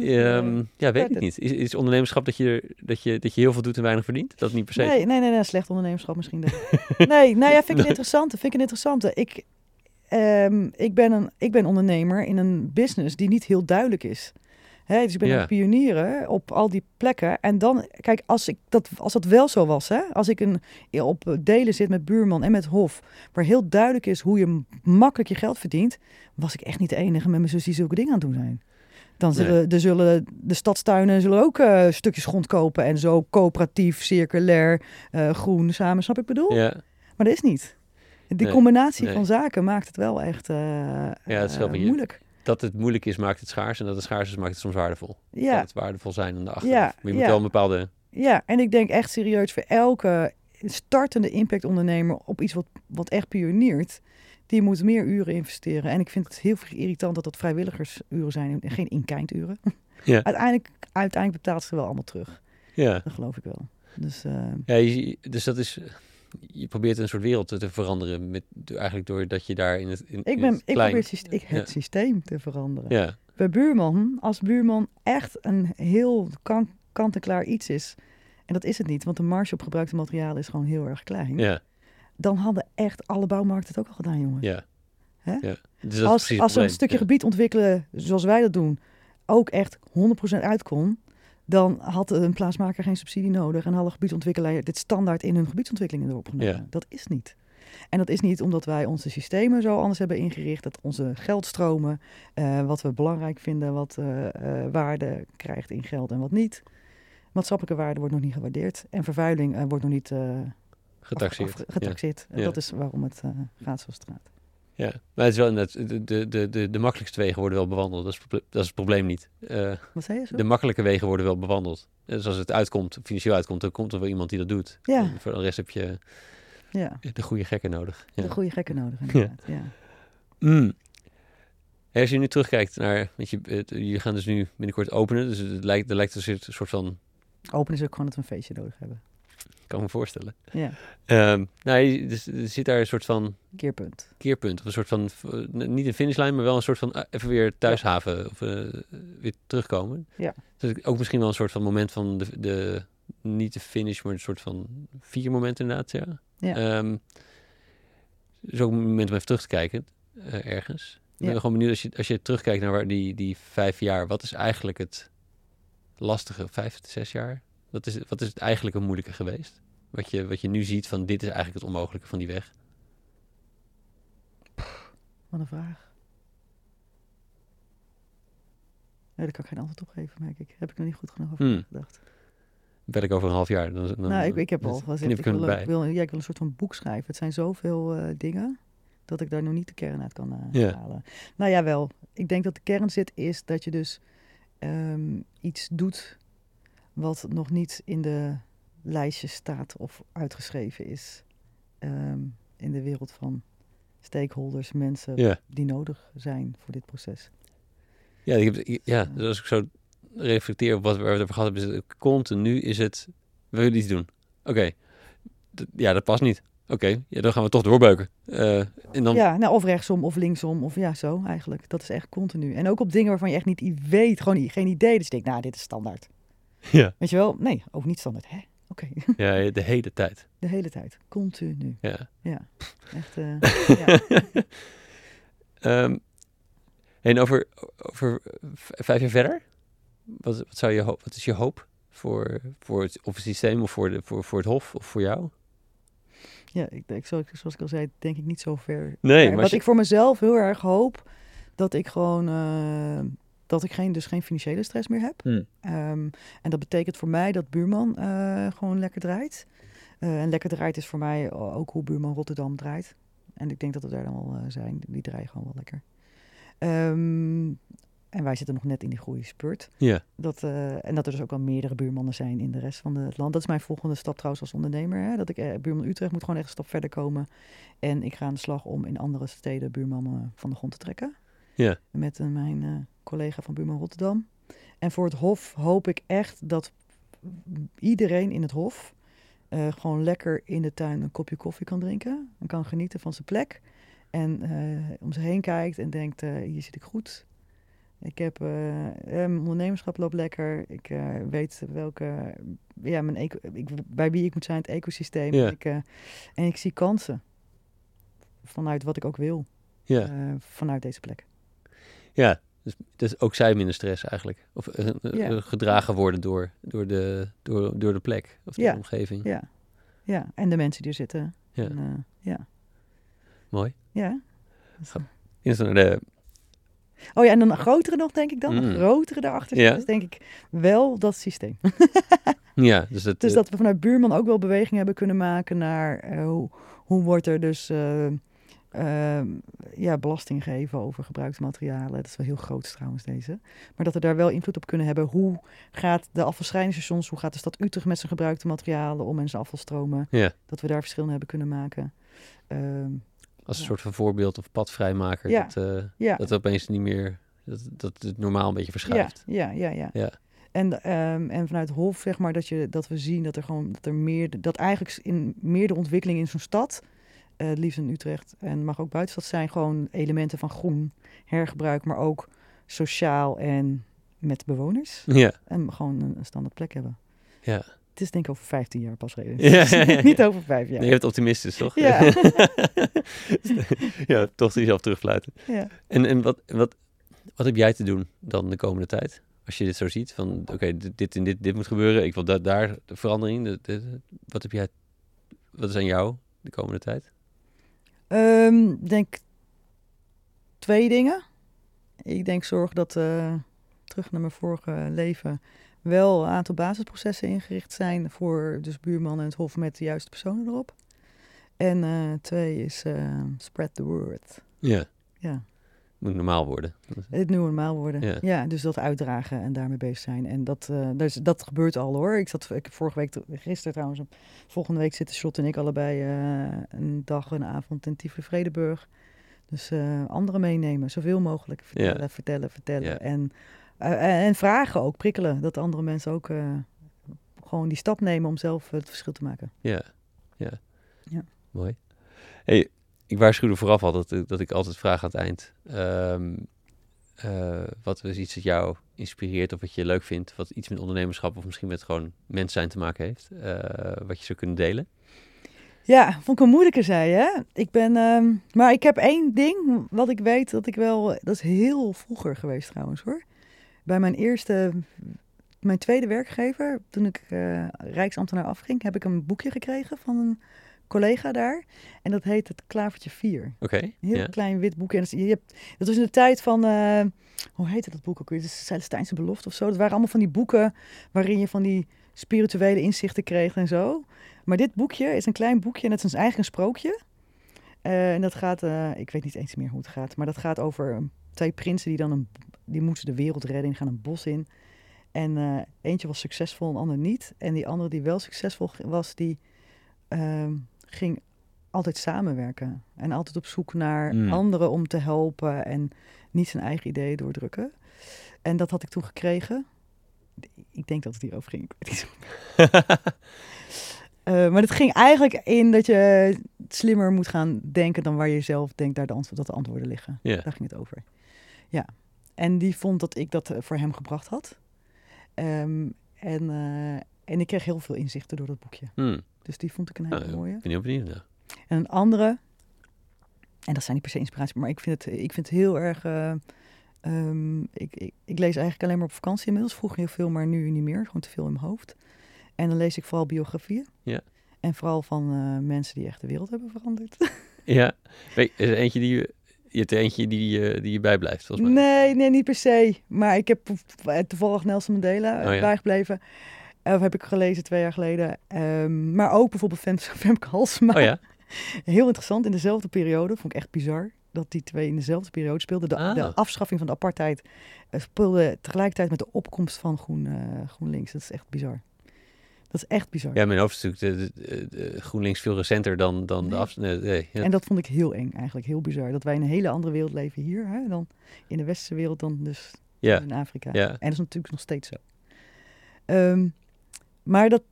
Ehm, ja, weet ik niet. Is, is ondernemerschap dat je, dat, je, dat je heel veel doet en weinig verdient? Dat niet per se. Nee, nee, nee, nee, slecht ondernemerschap misschien. nee, nou ja, vind ik een interessante. Vind ik een interessante. Ik, ehm, ik, ben een, ik ben ondernemer in een business die niet heel duidelijk is. Hè, dus ik ben Ja. een pionier op al die plekken. En dan, kijk, als, ik dat, als dat wel zo was, hè, als ik een, op delen zit met buurman en met hof, waar heel duidelijk is hoe je makkelijk je geld verdient, was ik echt niet de enige met mijn zus die zulke dingen aan het doen zijn. Dan Nee. zullen, er zullen de stadstuinen zullen ook eh, stukjes grond kopen en zo coöperatief, circulair, eh, groen samen. Snap ik bedoel? Ja, Maar dat is niet. Die Nee, combinatie nee. van zaken maakt het wel echt het is wel van je- moeilijk. dat het moeilijk is maakt het schaars. En dat het schaars is maakt het soms waardevol. Ja, het waardevol zijn aan de achteraf. Ja, maar je moet ja. wel een bepaalde... ja, en ik denk echt serieus voor elke startende impactondernemer op iets wat, wat echt pioniert, die moet meer uren investeren. En ik vind het heel irritant dat dat vrijwilligersuren zijn en geen in-kind uren. Ja. Uiteindelijk, uiteindelijk betaalt ze wel allemaal terug. Ja, Dat geloof ik wel. Dus eh, ja je- dus dat is... Je probeert een soort wereld te, te veranderen. Met, eigenlijk doordat je daar in het, in, ik, in ben, het ik probeer het, syste- ik, het Ja. systeem te veranderen. Ja, bij buurman, als buurman echt een heel kan- kant-en-klaar iets is, en dat is het niet, want de marge op gebruikte materialen is gewoon heel erg klein, ja, dan hadden echt alle bouwmarkten het ook al gedaan, jongen. ja. Hè? ja. Dus dat als als ze een stukje Ja. gebied ontwikkelen zoals wij dat doen, ook echt 100% uit kon, dan had een plaatsmaker geen subsidie nodig en hadden gebiedsontwikkelaar dit standaard in hun gebiedsontwikkelingen erop genomen. Ja. Dat is niet. En dat is niet omdat wij onze systemen zo anders hebben ingericht, dat onze geldstromen, eh, wat we belangrijk vinden, wat eh, eh, waarde krijgt in geld en wat niet. Maatschappelijke waarde wordt nog niet gewaardeerd en vervuiling wordt nog niet Getaxeerd. af- af- getaxeerd. Ja. Dat is waarom het eh, gaat zoals het gaat. Ja, maar het is wel inderdaad, de, de, de, de, de makkelijkste wegen worden wel bewandeld. Dat is, dat is het probleem niet. Eh, Wat zei je zo? de makkelijke wegen worden wel bewandeld. Dus als het uitkomt, financieel uitkomt, dan komt er wel iemand die dat doet. Ja. En voor de rest heb je Ja, de goede gekken nodig. Ja. de goede gekken nodig inderdaad. Ja. Mm. Hey, Als je nu terugkijkt naar, weet je, het- jullie gaan dus nu binnenkort openen, dus het lijkt, er lijkt een soort van, Open is ook gewoon dat we een feestje nodig hebben. Ik kan me voorstellen. Ja, Ehm nou, je- dus, er zit daar een soort van keerpunt. keerpunt, of een soort van, eh, niet een finishlijn, maar wel een soort van, ah, even weer thuishaven, of eh, weer terugkomen. Ja. Dus ook misschien wel een soort van moment van de, de niet de finish, maar een soort van vier moment inderdaad, ja. Ja. Ehm, dus ook een moment om even terug te kijken, eh, ergens. Ik ben Ja. gewoon benieuwd, als je, als je terugkijkt naar waar die, die vijf jaar, wat is eigenlijk het lastige, vijf, zes jaar? Wat is, wat is het eigenlijk een moeilijke geweest? Wat je, wat je nu ziet van dit is eigenlijk het onmogelijke van die weg. Wat een vraag. Nee, daar kan ik geen antwoord op geven, merk ik. Heb ik nog niet goed genoeg over Hmm. nagedacht. Ben ik over een half jaar. Dan, dan, nou, ik, ik heb al gezegd, ik ik wil, ik, wil, ja, ik wil een soort van boek schrijven. Het zijn zoveel eh, dingen dat ik daar nog niet de kern uit kan eh, Ja. halen. Nou ja, wel. Ik denk dat de kern zit is dat je dus ehm, iets doet wat nog niet in de lijstjes staat of uitgeschreven is. ehm, in de wereld van stakeholders, mensen Ja, die nodig zijn voor dit proces. ja, ik heb, ja, dus als ik zo reflecteer op wat we over gehad hebben, is het continu is het, we willen iets doen. Oké, ja, dat past niet. Oké, ja, dan gaan we toch doorbeuken. Eh, en dan, Ja, nou, of rechtsom of linksom of ja, zo eigenlijk. Dat is echt continu. En ook op dingen waarvan je echt niet weet, gewoon geen idee. Dus je denkt, nou, dit is standaard. Ja, Weet je wel? Nee, ook niet standaard. Hè? Oké, ja, de hele tijd. de hele tijd. Continu. Ja. Ja, echt. eh, ja. Ehm, en over, over vijf jaar verder, wat, wat, zou je, wat is je hoop voor, voor, het, of het systeem of voor, de, voor, voor het hof of voor jou? Ja, ik, ik, zoals, ik al zei, denk ik niet zo ver. Nee, maar Wat je- ik voor mezelf heel erg hoop, dat ik gewoon, eh, dat ik geen, dus geen financiële stress meer heb. Hmm. Ehm, en dat betekent voor mij dat buurman eh, gewoon lekker draait. Eh, en lekker draait is voor mij ook hoe buurman Rotterdam draait. En ik denk dat we daar dan wel eh, zijn. Die draaien gewoon wel lekker. Ehm, en wij zitten nog net in die groeispurt. Ja, Dat, en dat er dus ook wel meerdere buurmannen zijn in de rest van het land. Dat is mijn volgende stap trouwens als ondernemer. Hè? Dat ik, eh, buurman Utrecht moet gewoon echt een stap verder komen. En ik ga aan de slag om in andere steden buurmannen van de grond te trekken. Ja, Met mijn eh, collega van buurman Rotterdam. En voor het Hof hoop ik echt dat iedereen in het Hof eh, gewoon lekker in de tuin een kopje koffie kan drinken. En kan genieten van zijn plek. En eh, om zich heen kijkt en denkt, hier zit ik goed. Ik heb, mijn ondernemerschap loopt lekker. Ik weet welke, ja, mijn eco, ik, bij wie ik moet zijn, het ecosysteem. Ja. Ik, en ik zie kansen. Vanuit wat ik ook wil. ja. vanuit deze plek. Ja, dus, dus ook zij minder stress eigenlijk. Of eh, eh, Ja. eh, gedragen worden door, door, de, door, door de plek of de Ja. omgeving. Ja. ja, en de mensen die er zitten. Ja. En, ja. Mooi. ja. Dus, Eerst naar de... Oh ja, en dan een grotere nog, denk ik dan. Mm. Een grotere daarachter Ja. is denk ik wel dat systeem. Ja, dus dat... Dus dat we vanuit buurman ook wel beweging hebben kunnen maken naar hoe, hoe wordt er dus ehm, ja, belasting gegeven over gebruikte materialen. Dat is wel heel groot trouwens deze. Maar dat we daar wel invloed op kunnen hebben. Hoe gaat de afvalscheidingsstations, hoe gaat de stad Utrecht met zijn gebruikte materialen om en zijn afvalstromen. Ja, Dat we daar verschillen hebben kunnen maken. Ehm, als een Ja. soort van voorbeeld of padvrijmaker. Ja. Dat, eh, ja. dat opeens niet meer... Dat, dat het normaal een beetje verschuift. ja, ja, ja. Ja. En, ehm, en vanuit Hof, zeg maar, dat, je, dat we zien dat er gewoon dat er meer, dat eigenlijk in meer de ontwikkeling in zo'n stad, eh het liefst in Utrecht en mag ook buitenstad zijn, gewoon elementen van groen, hergebruik, maar ook sociaal en met bewoners. Ja, En gewoon een, een standaard plek hebben. ja. Het is denk ik over 15 jaar pas reden. Ja, ja, ja, ja. Niet over vijf jaar. Nee, je bent optimistisch, toch? Ja. ja, toch jezelf terugfluiten. ja. En, en wat, wat, Wat heb jij te doen dan de komende tijd? Als je dit zo ziet, van oké, dit, dit en dit, dit moet gebeuren. Ik wil da daar de verandering. de- de- wat heb jij, wat is aan jou de komende tijd? Ehm, Ik denk twee dingen. Ik denk zorg dat, eh, terug naar mijn vorige leven, wel een aantal basisprocessen ingericht zijn voor dus buurman en het hof met de juiste personen erop. En eh, twee is eh, spread the word. Ja. Ja, Moet normaal worden. het nieuwe normaal worden. Ja. Ja. dus dat uitdragen en daarmee bezig zijn. En dat, dus, dat gebeurt al hoor. Ik zat ik vorige week, gisteren trouwens, volgende week zitten Shot en ik allebei eh, een dag en een avond in Tivoli Vredeburg. Dus eh, anderen meenemen, zoveel mogelijk vertellen, Ja. vertellen, vertellen. Ja. En, en vragen ook, prikkelen. Dat andere mensen ook gewoon die stap nemen om zelf het verschil te maken. Ja, ja. Ja. Mooi. Hey, ik waarschuwde vooraf al dat, dat ik altijd vraag aan het eind. ehm, eh, wat is iets dat jou inspireert of wat je leuk vindt, wat iets met ondernemerschap of misschien met gewoon mens zijn te maken heeft, eh, wat je zou kunnen delen. Ja, vond ik een moeilijke, zei je. Ik ben, ehm, maar ik heb één ding wat ik weet dat ik wel, dat is heel vroeger geweest trouwens hoor. Bij mijn eerste, mijn tweede werkgever, toen ik eh, Rijksambtenaar afging, heb ik een boekje gekregen van een collega daar. En dat heet Het Klavertje 4. Oké, Een heel klein wit boekje. En dat, is- je hebt, dat was in de tijd van, eh, hoe heette dat boek ook weer? De Celestijnse Belofte of zo. Dat waren allemaal van die boeken waarin je van die spirituele inzichten kreeg en zo. Maar dit boekje is een klein boekje en het is eigenlijk een sprookje. Eh, en dat gaat, eh, ik weet niet eens meer hoe het gaat, maar dat gaat over eh, twee prinsen die dan een, die moeten de wereld redden. Die gaan een bos in. En eentje was succesvol, een ander niet. En die andere die wel succesvol was, die ehm, ging altijd samenwerken. En altijd op zoek naar Mm. anderen om te helpen en niet zijn eigen ideeën doordrukken. En dat had ik toen gekregen. Ik denk dat het hierover ging. Eh, maar het ging eigenlijk in dat je slimmer moet gaan denken dan waar je zelf denkt daar de antwo- dat de antwoorden liggen. Daar ging het over. Ja. En die vond dat ik dat eh, voor hem gebracht had. Ehm, en, eh, en ik kreeg heel veel inzichten door dat boekje. Hmm. Dus die vond ik een hele Nou, mooie. ik ben heel benieuwd. naar. En een andere, en dat zijn niet per se inspiratie, maar ik vind het, ik vind het heel erg. eh, ehm, ik, ik, ik lees eigenlijk alleen maar op vakantie inmiddels. Vroeger heel veel, maar nu niet meer. Gewoon te veel in mijn hoofd. En dan lees ik vooral biografieën. Ja. En vooral van eh, mensen die echt de wereld hebben veranderd. Ja, weet, is er eentje die je, je hebt er eentje die, je- die je bijblijft, volgens mij. Nee, nee, niet per se. Maar ik heb toevallig Nelson Mandela Oh ja. bijgebleven. Of heb ik gelezen twee jaar geleden. Ehm, maar ook bijvoorbeeld Fem, Femke Halsema. Oh ja? Heel interessant, in dezelfde periode, vond ik echt bizar, dat die twee in dezelfde periode speelden. De, Ah. de afschaffing van de apartheid eh, speelde tegelijkertijd met de opkomst van Groen, eh, GroenLinks. Dat is echt bizar. Dat is echt bizar. Ja, mijn hoofd is natuurlijk de, de- de GroenLinks veel recenter dan, dan de af... Nee, nee, ja. En dat vond ik heel eng eigenlijk, heel bizar. Dat wij in een hele andere wereld leven hier, hè, dan in de westerse wereld dan dus ja, in Afrika. ja. En dat is natuurlijk nog steeds zo. Ehm, maar dat,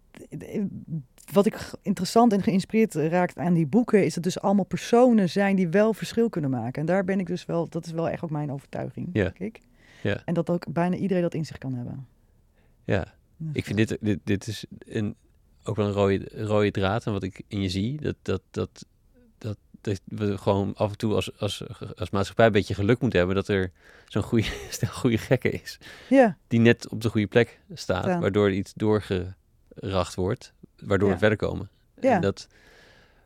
wat ik interessant en geïnspireerd raakt aan die boeken, is dat dus allemaal personen zijn die wel verschil kunnen maken. En daar ben ik dus wel, dat is wel echt ook mijn overtuiging, Ja. denk ik. Ja. En dat ook bijna iedereen dat in zich kan hebben. ja. Dus Ik vind dit, dit, dit is een, ook wel een rode, rode draad. En wat ik in je zie, dat, dat, dat, dat, dat we gewoon af en toe als, als, als maatschappij een beetje geluk moeten hebben dat er zo'n goede stel goede gekken is. Ja, Die net op de goede plek staat, waardoor iets doorgeracht wordt, waardoor Ja. we verder komen. Ja. En dat,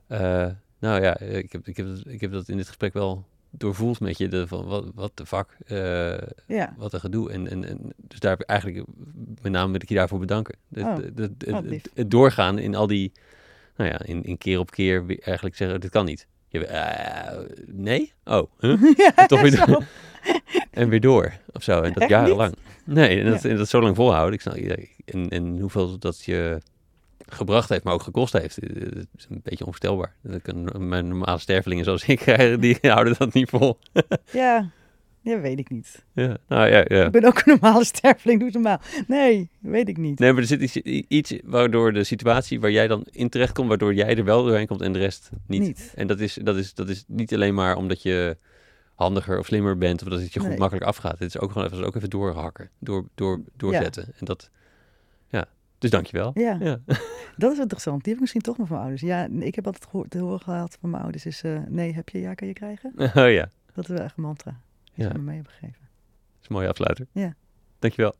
eh, nou ja, ik heb, ik, heb, dat- ik heb dat in dit gesprek wel doorvoeld met je, de, van wat, wat de fuck, eh, ja. wat een gedoe. En, en, en dus daar heb ik eigenlijk, met name wil ik je daarvoor bedanken. Het, Oh, het, het, wat het- doorgaan in al die, nou ja, in, in keer op keer eigenlijk zeggen, dit kan niet. Je, eh, nee? Oh, huh? ja toch weer zo. en weer door, of zo. En dat Echt jarenlang. Nee, en dat, Ja. en dat zo lang volhouden. Ik snap, ja, en, en hoeveel dat je gebracht heeft, maar ook gekost heeft. eh, Het is een beetje onvoorstelbaar. Mijn normale stervelingen zoals ik, die houden dat niet vol. ja, ja, weet ik niet. Ja, nou ja, ja. Ik ben ook een normale sterveling, doe het normaal. Nee, weet ik niet. Nee, maar er zit iets, iets waardoor de situatie waar jij dan in terecht komt, waardoor jij er wel doorheen komt en de rest niet. Niet. En dat is, dat, is, dat is niet alleen maar omdat je handiger of slimmer bent of dat het je goed Nee. makkelijk afgaat. Het is ook gewoon even, ook even doorhakken, door, door, doorzetten. En dat, dus dankjewel. Ja. Ja. Dat is interessant. Die heb ik misschien toch nog van mijn ouders. Ja, ik heb altijd gehoord, te horen gehad van mijn ouders is... eh, nee, heb je, ja, kan je krijgen. Oh ja. Dat is wel echt een mantra die Ja. ze me mee hebben gegeven. een mooie afsluiter. Ja. Dankjewel.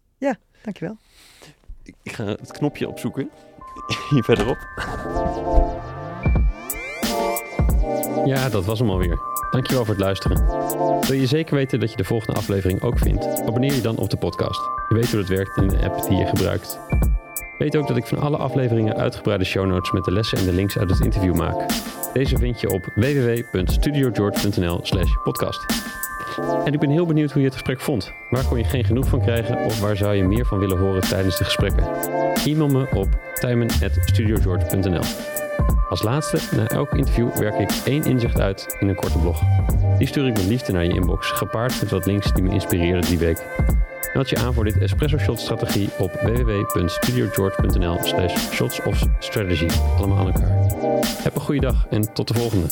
Dankjewel. Ik, ik ga het knopje opzoeken. Hier verderop. Ja, dat was hem alweer. Dankjewel voor het luisteren. Wil je zeker weten dat je de volgende aflevering ook vindt? Abonneer je dan op de podcast. Je weet hoe het werkt in de app die je gebruikt. Weet ook dat ik van alle afleveringen uitgebreide show notes met de lessen en de links uit het interview maak. Deze vind je op www.studiogeorge.nl slash podcast. En ik ben heel benieuwd hoe je het gesprek vond. Waar kon je geen genoeg van krijgen of waar zou je meer van willen horen tijdens de gesprekken? E-mail me op tijmen.studiogeorge.nl Als laatste, na elk interview werk ik één inzicht uit in een korte blog. Die stuur ik met liefde naar je inbox, gepaard met wat links die me inspireerden die week. Meld je aan voor dit Espresso Shot strategie op www.studiogeorge.nl slash shots of strategy. Allemaal aan elkaar. Heb een goede dag en tot de volgende.